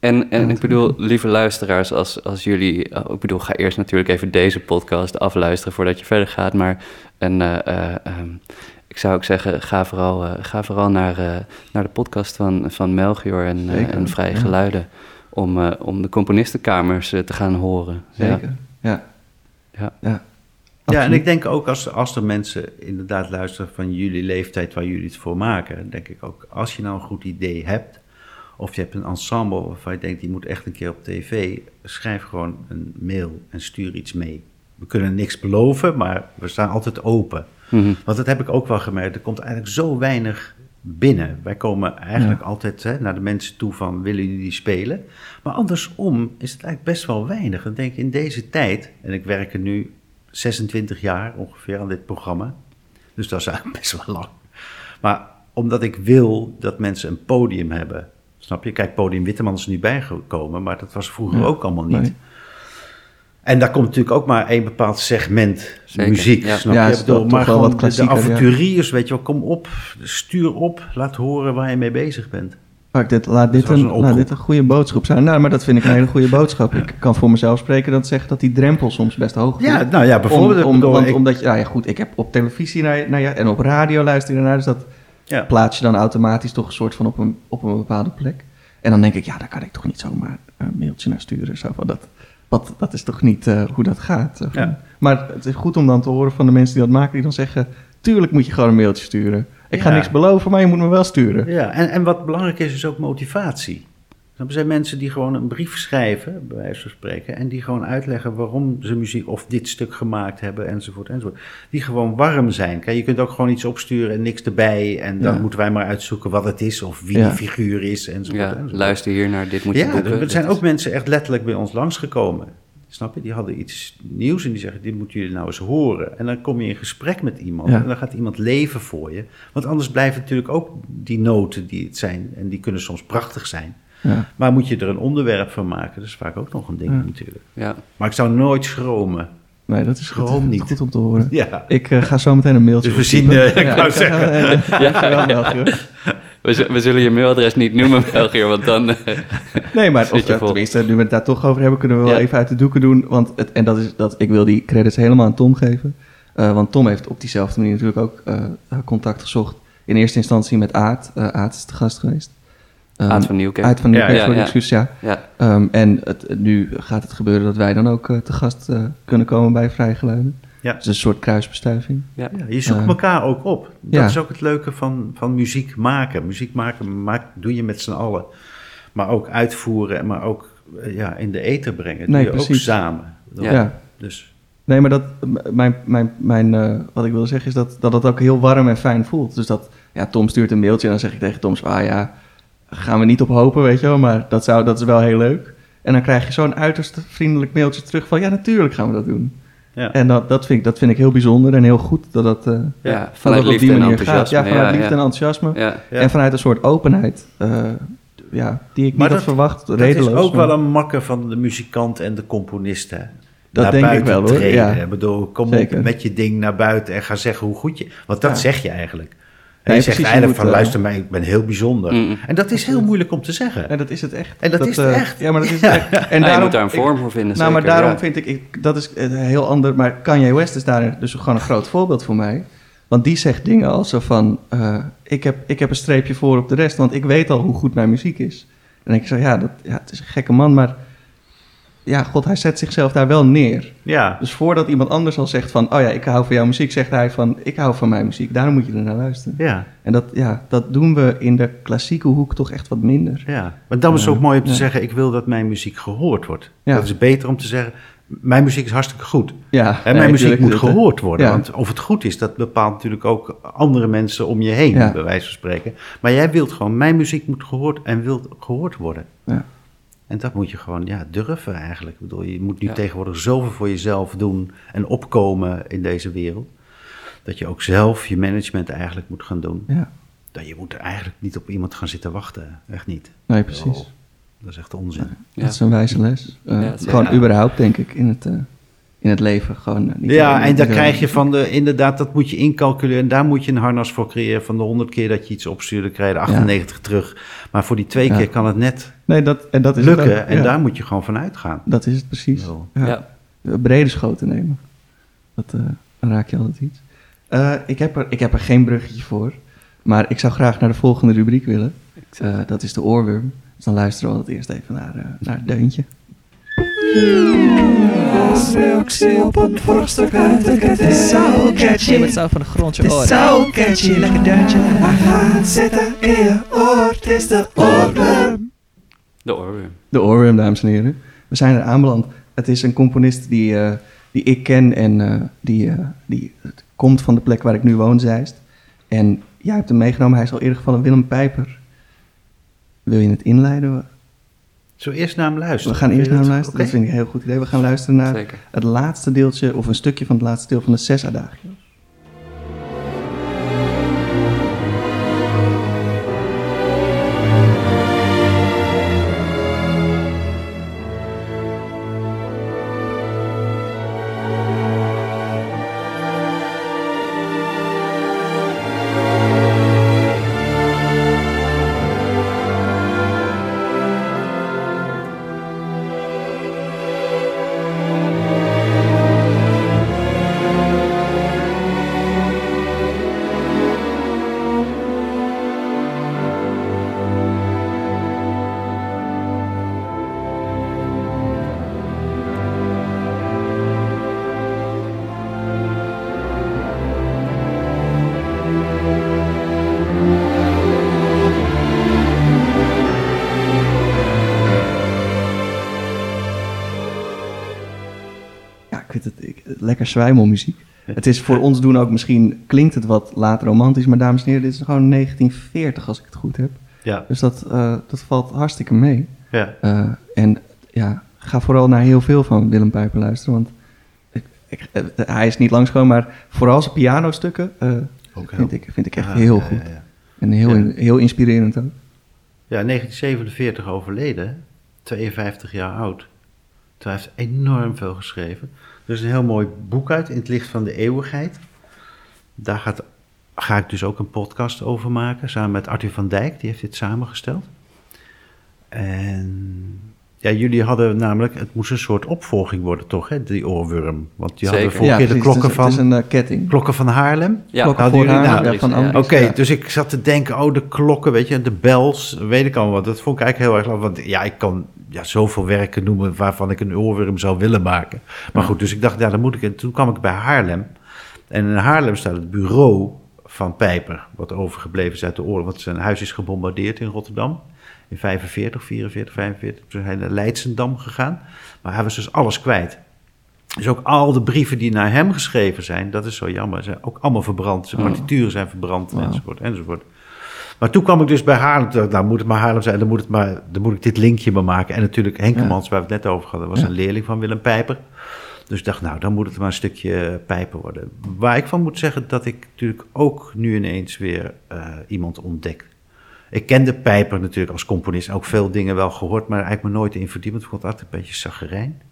En, en ik bedoel, lieve luisteraars, als, als jullie... oh, ik bedoel, ga eerst natuurlijk even deze podcast afluisteren voordat je verder gaat. Maar een, eh, eh, ehm, ik zou ook zeggen, ga vooral, eh, ga vooral naar, eh, naar de podcast van, van Melchior en, eh, en Vrije ja. Geluiden. Om, eh, om de componistenkamers te gaan horen. Zeker, ja. Ja. ja. Ja, en ik denk ook als, als er mensen inderdaad luisteren van jullie leeftijd waar jullie het voor maken, denk ik ook, als je nou een goed idee hebt, of je hebt een ensemble waarvan je denkt, die moet echt een keer op tv, schrijf gewoon een mail en stuur iets mee. We kunnen niks beloven, maar we staan altijd open. Mhm. Want dat heb ik ook wel gemerkt, er komt eigenlijk zo weinig binnen. Wij komen eigenlijk Ja. altijd hè, naar de mensen toe van, willen jullie die spelen? Maar andersom is het eigenlijk best wel weinig. Dan denk ik in deze tijd, en ik werk er nu 26 jaar ongeveer aan dit programma. Dus dat is eigenlijk best wel lang. Maar omdat ik wil dat mensen een podium hebben. Snap je? Kijk, podium Witteman is nu bijgekomen, maar dat was vroeger Ja, ook allemaal niet. nee. En daar komt natuurlijk ook maar één bepaald segment Zeker, muziek. ja. Snap Ja, je? bedoel, toch- maar wel gewoon wat de- de klassieker, ja. avonturiers, weet je wel, kom op, stuur op, laat horen waar je mee bezig bent. Dit, laat, dit een, een oproep. laat dit een goede boodschap zijn. Nou, maar dat vind ik een hele goede boodschap. Ik kan voor mezelf spreken dat zeggen dat die drempel soms best hoog is. Ja, nou ja, bijvoorbeeld. Om, om, ik bedoel, want, ik- omdat je, nou ja, goed, ik heb op televisie naar, naar je, en op radio luister je ernaar, dus dat ja. plaats je dan automatisch toch een soort van op een, op een bepaalde plek. En dan denk ik, ja, daar kan ik toch niet zomaar een mailtje naar sturen. Zo van dat, wat, dat is toch niet eh, hoe dat gaat. Ja. Maar het is goed om dan te horen van de mensen die dat maken, die dan zeggen, tuurlijk moet je gewoon een mailtje sturen. Ik ga Ja. niks beloven, maar je moet me wel sturen. Ja, en, en wat belangrijk is, is ook motivatie. Er zijn mensen die gewoon een brief schrijven, bij wijze van spreken, en die gewoon uitleggen waarom ze muziek of dit stuk gemaakt hebben, enzovoort, enzovoort. Die gewoon warm zijn. Kijk, je kunt ook gewoon iets opsturen en niks erbij, en dan Ja. moeten wij maar uitzoeken wat het is, of wie Ja. die figuur is, enzovoort, Ja, enzovoort. luister hier naar dit moet je Ja, boeken. er Dit zijn is- ook mensen echt letterlijk bij ons langsgekomen. Snap je? Die hadden iets nieuws en die zeggen: Dit moeten jullie nou eens horen. En dan kom je in gesprek met iemand Ja. en dan gaat iemand leven voor je. Want anders blijven natuurlijk ook die noten die het zijn. En die kunnen soms prachtig zijn. Ja. Maar moet je er een onderwerp van maken? Dat is vaak ook nog een ding Ja. natuurlijk. Ja. Maar ik zou nooit schromen. Nee, dat is Gewoon goed, niet. goed om te horen. Ja. Ik eh, ga zo meteen een mailtje Dus we zien, eh, ik wou ga- zeggen. We, zullen je mailadres niet noemen, België, want dan... eh, Nee, maar Zit of, je eh, vol. tenminste, nu we het daar toch over hebben, kunnen we wel Ja. even uit de doeken doen. Want het, en dat is, dat, ik wil die credits helemaal aan Tom geven. Eh, want Tom heeft op diezelfde manier natuurlijk ook eh, contact gezocht. In eerste instantie met Aad. Eh Aad is de gast geweest. Ehm, Aad van Nieuwkerk. Aad van Ja, Nieuwkerk, ja, voor de ja. excuus, ja. Ja, Ehm, en het, nu gaat het gebeuren dat wij dan ook eh, te gast eh, kunnen komen bij Vrije Geluiden. Ja. Dus een soort kruisbestuiving. ja. Ja, je zoekt Eh, elkaar ook op. Dat ja. is ook het leuke van, van muziek maken. Muziek maken maak, doe je met z'n allen. Maar ook uitvoeren, maar ook eh, ja, in de ether brengen. Nee, doe je ook samen. Ja. ja. Dus Nee, maar dat, mijn, mijn, mijn, eh, wat ik wilde zeggen is dat, dat het ook heel warm en fijn voelt. Dus dat, ja, Tom stuurt een mailtje en dan zeg ik tegen Tom, zo, ah ja, gaan we niet op hopen, weet je wel, maar dat, zou, dat is wel heel leuk. En dan krijg je zo'n uiterst vriendelijk mailtje terug van, ja, natuurlijk gaan we dat doen. ja. En dat, dat, vind ik, dat vind ik heel bijzonder en heel goed dat dat, eh, Ja, dat vanuit dat op liefde die en manier gaat. enthousiasme. Ja, vanuit liefde ja. en enthousiasme. Ja, Ja. En vanuit een soort openheid, eh, ja, die ik niet Maar had dat- verwacht, Dat redeloos. is ook maar- wel een makke van de muzikant en de componist. Hè? Dat Naar denk ik buiten wel, hoor. treden. Ja. Ik bedoel, kom Zeker. op met je ding naar buiten en ga zeggen hoe goed je... Want dat Ja. zeg je eigenlijk. En Nee, je zegt je eigenlijk van, eh, luister mij, ik ben heel bijzonder. Mm. En dat is heel moeilijk om te zeggen. En dat is het echt. En dat is het eh, echt. Ja, maar dat is het echt. En Ja, je daarom, moet daar een ik- vorm voor vinden, Nou, maar daarom ja. vind ik, ik, dat is een heel ander, maar Kanye West is daar dus gewoon een groot voorbeeld voor mij. Want die zegt dingen als zo van, eh, ik, heb, ik heb een streepje voor op de rest, want ik weet al hoe goed mijn muziek is. En ik zo, ja, dat, ja, het is een gekke man, maar ja, god, hij zet zichzelf daar wel neer. Ja, Dus voordat iemand anders al zegt van, oh ja, ik hou van jouw muziek, zegt hij van, ik hou van mijn muziek. Daarom moet je er naar luisteren. ja, En dat, ja, dat doen we in de klassieke hoek toch echt wat minder. ja. Maar dan is het ook mooi om te ja. zeggen, ik wil dat mijn muziek gehoord wordt. Ja. Dat is beter om te zeggen, mijn muziek is hartstikke goed. Ja, En mijn muziek moet gehoord worden. Ja. Want of het goed is, dat bepaalt natuurlijk ook andere mensen om je heen, Ja. bij wijze van spreken. Maar jij wilt gewoon, mijn muziek moet gehoord en wilt gehoord worden. Ja. En dat moet je gewoon ja, durven eigenlijk. Ik bedoel, je moet nu Ja. tegenwoordig zoveel voor jezelf doen en opkomen in deze wereld. Dat je ook zelf je management eigenlijk moet gaan doen. Ja, Dat je moet er eigenlijk niet op iemand gaan zitten wachten. Echt niet. nee, precies. Oh, dat is echt onzin. Ja. Dat is een wijze les. Eh, gewoon Ja. überhaupt, denk ik, in het, eh, in het leven. Gewoon, niet Ja, en daar krijg je van de, inderdaad, dat moet je incalculeren. En daar moet je een harnas voor creëren. Van de 100 keer dat je iets opstuurt, dan krijg je er 98 terug. Maar voor die twee Ja. keer kan het net Nee, dat, en dat is het lukken. ook. En Ja, daar moet je gewoon van uitgaan. Dat is het precies. Ja. Brede schoten nemen. Dat, eh, dan raak je altijd iets. Eh, ik, heb er, ik heb er geen bruggetje voor. Maar ik zou graag naar de volgende rubriek willen. Eh, dat is de oorworm. Dus dan luisteren we altijd eerst even naar, eh, naar het deuntje. Reactie op een vorstuk uit de Het is zo catchy. Het zou van de grond je Het is oren. zo catchy. Lekker deuntje. Maar ga het zitten in je oor. Het is de oorworm. De oorworm. De oorworm, dames en heren. We zijn er aanbeland. Het is een componist die, eh, die ik ken en eh, die, eh, die komt van de plek waar ik nu woon, Zeist. En jij hebt hem meegenomen. Hij is al eerder gevallen Willem Pijper. Wil je het inleiden? Zo eerst naar hem luisteren. We gaan eerst naar hem dat- luisteren. Dat vind ik een heel goed idee. We gaan luisteren naar Zeker. het laatste deeltje, of een stukje van het laatste deel van de zes adagios. Lekker zwijmelmuziek. Het is voor ons doen ook misschien, klinkt het wat laat romantisch, maar dames en heren, dit is gewoon 1940 als ik het goed heb. Ja, Dus dat, eh, dat valt hartstikke mee. ja. Eh, en ja, ga vooral naar heel veel van Willem Pijper luisteren, want ik, ik, eh, hij is niet langskomen, maar vooral zijn pianostukken Ook vind, ik, vind ik echt Ja, heel goed. ja, ja. En heel, heel inspirerend ook. Ja, 1947 overleden, 52 jaar oud. Toen hij heeft enorm veel geschreven. Er is een heel mooi boek uit, In het licht van de eeuwigheid. Daar ga ik dus ook een podcast over maken, samen met Arthur van Dijk, die heeft dit samengesteld. En ja, jullie hadden namelijk, het moest een soort opvolging worden toch, hè, die oorworm. Want die hadden vorige keer de klokken het is, van, Het is een eh, ketting. klokken van Haarlem. Ja, Klokken hadden voor jullie haar, nou- ja, van Ja. Oké, ja. dus ik zat te denken, oh, de klokken, weet je, en de bels, weet ik allemaal wat. Dat vond ik eigenlijk heel erg leuk, want ja, ik kan ja, zoveel werken noemen waarvan ik een oorworm zou willen maken. Maar goed, dus ik dacht, ja, dan moet ik, en toen kwam ik bij Haarlem. En in Haarlem staat het bureau van Pijper, wat overgebleven is uit de oorlog. Want zijn huis is gebombardeerd in Rotterdam. In 45, 44, 45. Toen hij naar Leidsendam gegaan. Maar hij was dus alles kwijt. Dus ook al de brieven die naar hem geschreven zijn, dat is zo jammer, zijn ook allemaal verbrand. Zijn partituren zijn verbrand, enzovoort, enzovoort. Maar toen kwam ik dus bij Haarlem. dacht Nou, moet het maar Haarlem zijn, dan moet, het maar, dan moet ik dit linkje maar maken. En natuurlijk Henkemans, waar we het net over hadden, was Ja. een leerling van Willem Pijper. Dus ik dacht, nou, dan moet het maar een stukje Pijper worden. Waar ik van moet zeggen dat ik natuurlijk ook nu ineens weer eh, iemand ontdek. Ik kende Pijper natuurlijk als componist, ook veel dingen wel gehoord, maar eigenlijk me nooit in verdiept. want Ik vond het altijd een beetje zaggerijn.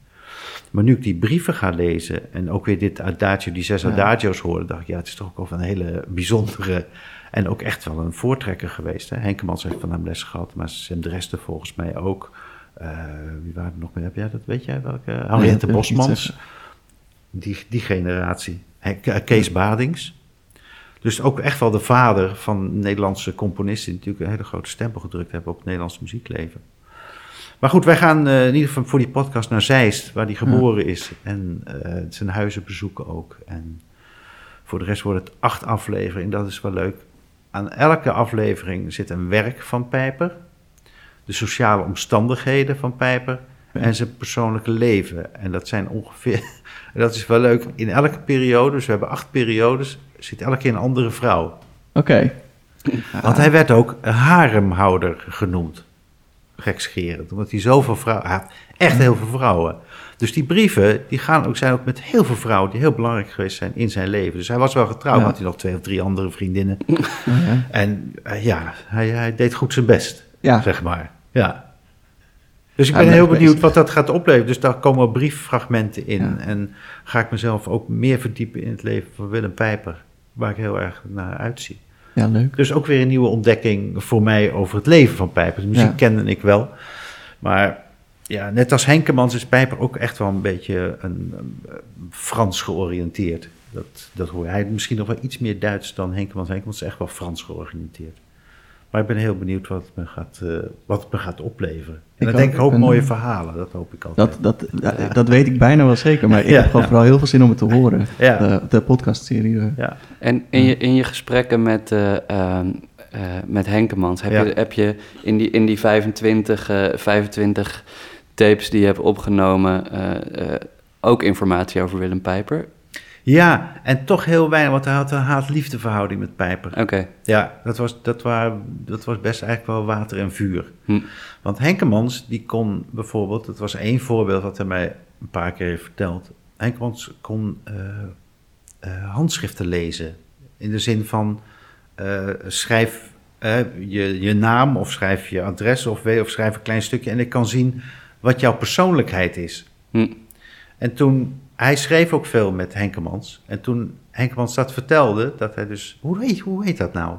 Maar nu ik die brieven ga lezen en ook weer dit adagio, die zes Ja. adagio's hoorde, dacht ik, ja, het is toch ook wel een hele bijzondere en ook echt wel een voortrekker geweest. Hè? Henkemans heeft van hem les gehad, maar Sam Dresden volgens mij ook. Eh, wie waren er nog meer? Heb jij dat? Weet jij welke? Henriette Bosmans. Die, die generatie. He- Kees Badings. Dus ook echt wel de vader van Nederlandse componisten... die natuurlijk een hele grote stempel gedrukt hebben op het Nederlandse muziekleven. Maar goed, wij gaan eh, in ieder geval voor die podcast naar Zeist, waar hij geboren is. En eh, zijn huizen bezoeken ook. En voor de rest wordt het acht afleveringen. Dat is wel leuk. Aan elke aflevering zit een werk van Pijper. De sociale omstandigheden van Pijper. En zijn persoonlijke leven. En dat zijn ongeveer... dat is wel leuk. In elke periode, dus we hebben acht periodes... zit elke keer een andere vrouw. Oké. Want hij werd ook haremhouder genoemd. Gekscherend. Omdat hij zoveel vrouwen... Had echt heel veel vrouwen. Dus die brieven die gaan ook, zijn ook met heel veel vrouwen... die heel belangrijk geweest zijn in zijn leven. Dus hij was wel getrouwd. Ja. Had hij nog twee of drie andere vriendinnen. En eh, ja, hij, hij deed goed zijn best, Ja. zeg maar. Ja. Dus ik ben heel benieuwd wat dat gaat opleveren. Dus daar komen brieffragmenten in. Ja. En ga ik mezelf ook meer verdiepen in het leven van Willem Pijper. Waar ik heel erg naar uitzie. ja, leuk. Dus ook weer een nieuwe ontdekking voor mij over het leven van Pijper. De muziek Ja. kende ik wel. Maar ja, net als Henkemans is Pijper ook echt wel een beetje een, een, Frans georiënteerd. Dat, dat hoor je. Hij misschien nog wel iets meer Duits dan Henkemans. Henkemans is echt wel Frans georiënteerd. Maar ik ben heel benieuwd wat het me gaat, eh, wat het me gaat opleveren. En Ik denk ik ben, mooie verhalen. Dat hoop ik altijd. Dat, dat, dat, dat weet ik bijna wel zeker, maar ik Ja, heb gewoon ja. vooral heel veel zin om het te horen. Ja. De, de podcastserie. eh. ja. En in je, in je gesprekken met, eh, ehm, eh, met Henkemans, heb, Ja. je, heb je in die, in die 25, eh, 25 tapes die je hebt opgenomen eh, eh, ook informatie over Willem Pijper? Ja, en toch heel weinig, want hij had een haat-liefde verhouding met Pijper. Oké. Ja, dat was, dat, waren, dat was best eigenlijk wel water en vuur. Hm. Want Henkemans, die kon bijvoorbeeld, dat was één voorbeeld wat hij mij een paar keer heeft verteld. Henkemans kon eh, eh, handschriften lezen. In de zin van, eh, schrijf je, je naam of schrijf je adres of, of schrijf een klein stukje en ik kan zien wat jouw persoonlijkheid is. Hm. En toen, hij schreef ook veel met Henkemans. En toen Henkemans dat vertelde, dat hij dus, hoe heet, hoe heet dat nou?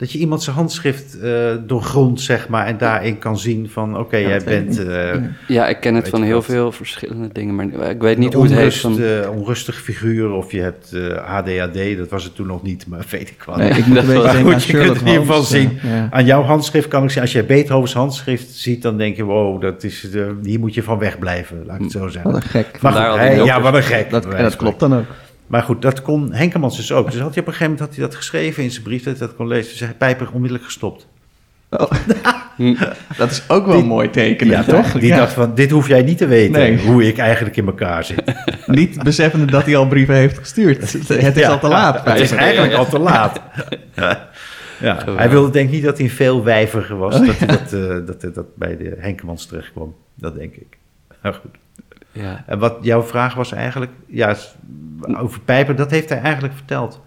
Dat je iemand zijn handschrift eh doorgrondt, zeg maar, en daarin kan zien van, oké, Ja, jij bent eh, Ja. Ik ken het van heel wat? veel verschillende dingen, maar ik weet niet hoe het heet. onrust, Van, eh, onrustig figuur, of je hebt eh, ADHD, dat was het toen nog niet, maar weet ik wel. Nee, ik moet Dat Goed, je kunt het in ieder geval zien. ja. Aan jouw handschrift kan ik zien, als je Beethovens handschrift ziet, dan denk je, wow, dat is, hier moet je van wegblijven, laat ik het zo zeggen. Wat een gek. Maar goed, hij- ja, wat een gek. Dat, en dat klopt dan ook. Maar goed, dat kon Henkemans dus ook. Dus had hij op een gegeven moment had hij dat geschreven in zijn brief, dat hij dat kon lezen. Dus hij Pijper onmiddellijk gestopt. Oh. Hm. Dat is ook wel Die- een mooi teken. Ja, toch? Die ja. dacht van, dit hoef jij niet te weten, Nee. hoe ik eigenlijk in elkaar zit. Niet beseffende dat hij al brieven heeft gestuurd. Het is Ja, al te laat. Het is eigenlijk al te laat. Ja. Hij wilde denk ik niet dat hij veel wijviger was, Oh, dat, hij dat, eh, dat, hij dat bij de Henkemans terecht kwam. Dat denk ik. Nou goed. Ja. En wat jouw vraag was eigenlijk, ja, over Pijper, dat heeft hij eigenlijk verteld.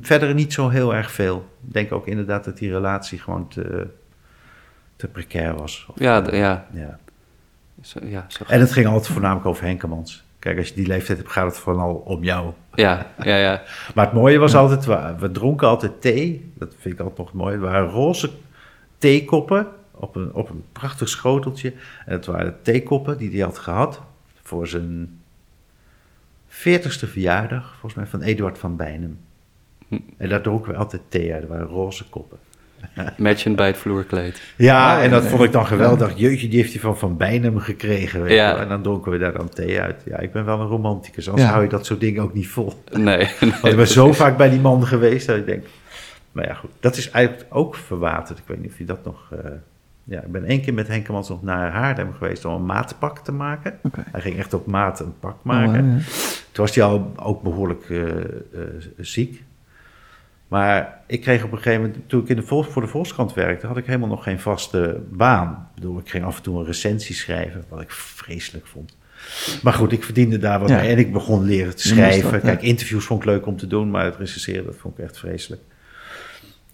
Verder niet zo heel erg veel. Ik denk ook inderdaad dat die relatie gewoon te, te precair was. Of, Ja, eh, ja. ja. Zo, ja, zo En het ging altijd voornamelijk over Henkemans. Kijk, als je die leeftijd hebt, gaat het vooral om jou. ja, ja, ja. Maar het mooie was altijd, we, we dronken altijd thee. Dat vind ik altijd nog mooi. Het waren roze theekoppen op een, op een prachtig schoteltje. En het waren theekoppen die hij had gehad voor zijn 40ste verjaardag, volgens mij van Eduard van Bijnem. Hm. En daar dronken we altijd thee uit. Dat waren roze koppen. Matchend bij het vloerkleed. Ja, Ah, en dat vond ik dan geweldig. Jeetje, die heeft hij van Van Bijnem gekregen. Weet je Ja. wel. En dan dronken we daar dan thee uit. Ja, ik ben wel een romanticus. Anders Ja. hou je dat soort dingen ook niet vol. Nee. Want ik ben zo vaak bij die man geweest dat ik denk... Maar ja, goed. Dat is eigenlijk ook verwaterd. Ik weet niet of je dat nog... eh, ja, ik ben één keer met Henkemans nog naar Haarlem geweest om een maatpak te maken. Hij ging echt op maat een pak Oh, maken. ja. Toen was hij al ook behoorlijk eh, eh, ziek. Maar ik kreeg op een gegeven moment, toen ik in de voor de Volkskrant werkte, had ik helemaal nog geen vaste baan. Ik bedoel, ik ging af en toe een recensie schrijven, wat ik vreselijk vond. Maar goed, ik verdiende daar wat Ja. mee en ik begon leren te schrijven. dat, ja. Kijk, interviews vond ik leuk om te doen, maar het recenseren, dat vond ik echt vreselijk.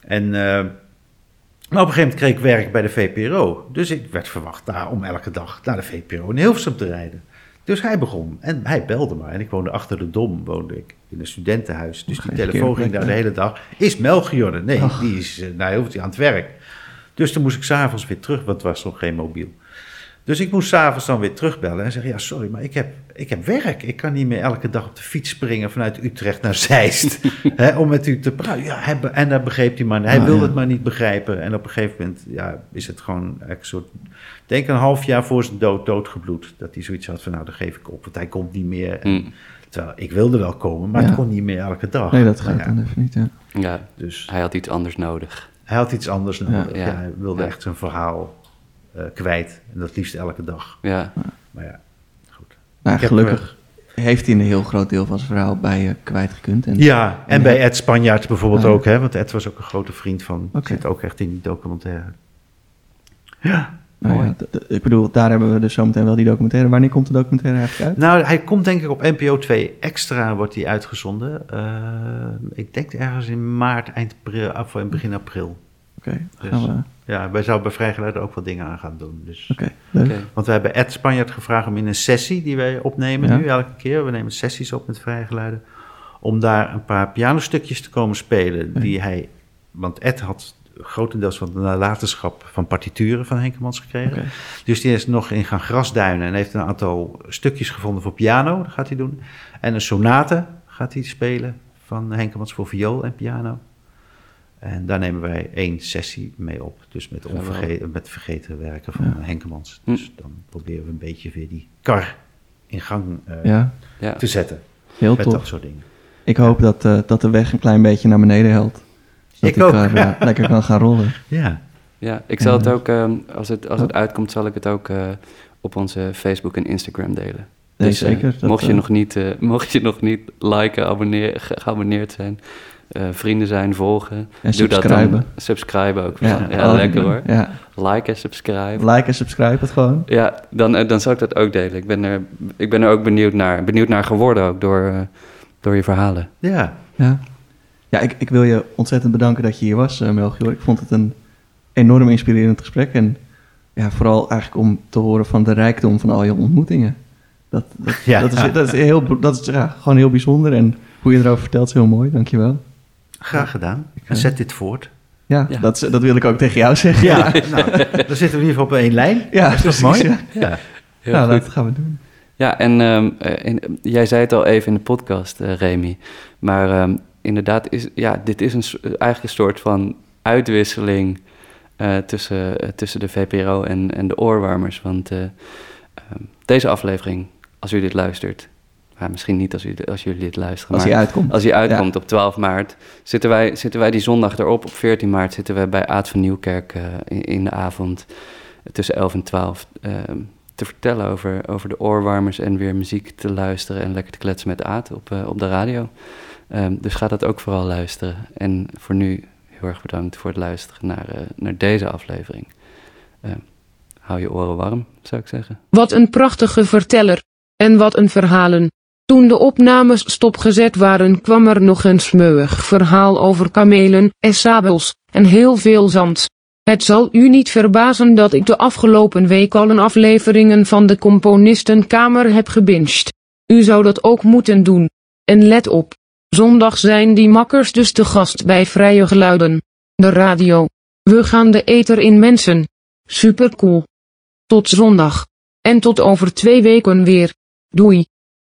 En eh, maar op een gegeven moment kreeg ik werk bij de VPRO. Dus ik werd verwacht daar om elke dag naar de VPRO in Hilversum te rijden. Dus hij begon en hij belde maar. En ik woonde achter de Dom, woonde ik in een studentenhuis. Dus die telefoon ging daar de hele dag. Is Melchior er? Nee, die is uh, naar Hilversum aan het werk. Dus toen moest ik s'avonds weer terug, want het was nog geen mobiel. Dus ik moest s'avonds dan weer terugbellen en zeggen: Ja, sorry, maar ik heb, ik heb werk. Ik kan niet meer elke dag op de fiets springen vanuit Utrecht naar Zeist. hè, om met u te praten. Ja, hij en dat begreep hij maar. Hij Ah, wilde ja. het maar niet begrijpen. En op een gegeven moment ja, is het gewoon een soort. Ik denk een half jaar voor zijn dood, doodgebloed. Dat hij zoiets had van: Nou, dan geef ik op, want hij komt niet meer. En, Mm. Terwijl ik wilde wel komen, maar Ja. het kon niet meer elke dag. Nee, dat gaat ja, dan even niet, ja. Ja, Dus hij had iets anders nodig. hij had iets anders nodig. Ja. Ja, hij wilde Ja. echt zijn verhaal eh, kwijt. En dat liefst elke dag. Ja, Maar ja, goed. Nou, heb, gelukkig heeft hij een heel groot deel van zijn verhaal bij je kwijtgekund. En, Ja, en bij Ed Spanjaard bijvoorbeeld Ah, ook, hè? Want Ed was ook een grote vriend van. Oké. Zit ook echt in die documentaire. Ja. nou ja, ik bedoel, daar hebben we dus zometeen wel die documentaire. Wanneer komt de documentaire eigenlijk uit? Nou, hij komt denk ik op NPO 2 extra, wordt hij uitgezonden. Eh, ik denk ergens in maart, eind april, of in begin april. Oké, Dus- gaan we... Ja, wij zouden bij Vrijgeleide ook wel dingen aan gaan doen. Dus. Oké. Want we hebben Ed Spanjaard gevraagd om in een sessie die wij opnemen Ja. nu elke keer. We nemen sessies op met Vrijgeleide. Om daar een paar pianostukjes te komen spelen. Ja. Die hij, want Ed had grotendeels van de nalatenschap van partituren van Henkemans gekregen. Dus die is nog in gaan grasduinen en heeft een aantal stukjes gevonden voor piano. Dat gaat hij doen. En een sonate gaat hij spelen van Henkemans voor viool en piano. En daar nemen wij één sessie mee op. Dus met, onverge- met vergeten werken van Ja. Henkemans. Hm. Dus dan proberen we een beetje weer die kar in gang eh, Ja, Ja. te zetten. heel met dat tof. soort dingen. Ik hoop dat, eh, dat de weg een klein beetje naar beneden helpt. Zodat Ik ook. er, eh, lekker kan gaan rollen. Ja, Ja, ik zal het ook, ehm, als, het, als het Ja. uitkomt, zal ik het ook eh, op onze Facebook en Instagram delen. Nee, Dus, zeker. Dat, mocht, je nog niet, eh, mocht je nog niet liken, abonneer, ge- geabonneerd zijn, eh, vrienden zijn, volgen, En doe dat dan. subscriben. Subscribe ook. Ja, Ja, oh, lekker hoor. Ja, Like en subscribe. like en subscribe het gewoon. Ja, dan, eh, dan zal ik dat ook delen. Ik ben er, ik ben er ook benieuwd naar. Benieuwd naar geworden ook door, eh, door je verhalen. ja. Ja, ja ik, ik wil je ontzettend bedanken dat je hier was, eh, Melchior. Ik vond het een enorm inspirerend gesprek. En ja, vooral eigenlijk om te horen van de rijkdom van al je ontmoetingen. Dat, dat, Ja. dat, is, dat is, heel, dat is ja, gewoon heel bijzonder. En hoe je erover vertelt is heel mooi. Dankjewel. Graag gedaan. En eh, zet dit voort. Ja, Ja. Dat, dat wil ik ook tegen jou zeggen. Ja, nou, dan zitten we in ieder geval op één lijn. ja dat is mooi? Ja. Ja. Heel nou, goed. dat gaan we doen. Ja, en ehm, eh, jij zei het al even in de podcast, eh, Remy. Maar ehm, inderdaad, is, ja, dit is een, eigenlijk een soort van uitwisseling eh, tussen, tussen de VPRO en, en de oorwarmers. Want eh, ehm, deze aflevering, als u dit luistert, maar misschien niet als, u, als jullie dit luisteren, Als maar hij uitkomt. als hij uitkomt op 12 maart, zitten wij, zitten wij die zondag erop. Op 14 maart zitten wij bij Aad van Nieuwkerk eh, in, in de avond tussen 11 en 12 ehm, te vertellen over, over de oorwarmers en weer muziek te luisteren en lekker te kletsen met Aad op, eh, op de radio. Ehm, dus ga dat ook vooral luisteren. En voor nu heel erg bedankt voor het luisteren naar, eh, naar deze aflevering. Ehm, hou je oren warm, zou ik zeggen. Wat een prachtige verteller. En wat een verhalen. Toen de opnames stopgezet waren kwam er nog een smeuig verhaal over kamelen en sabels, en heel veel zand. Het zal u niet verbazen dat ik de afgelopen week al een afleveringen van de Componistenkamer heb gebinged. U zou dat ook moeten doen. En let op. Zondag zijn die makkers dus te gast bij Vrije Geluiden. De radio. We gaan de ether in mensen. Supercool. Tot zondag. En tot over twee weken weer. Doei.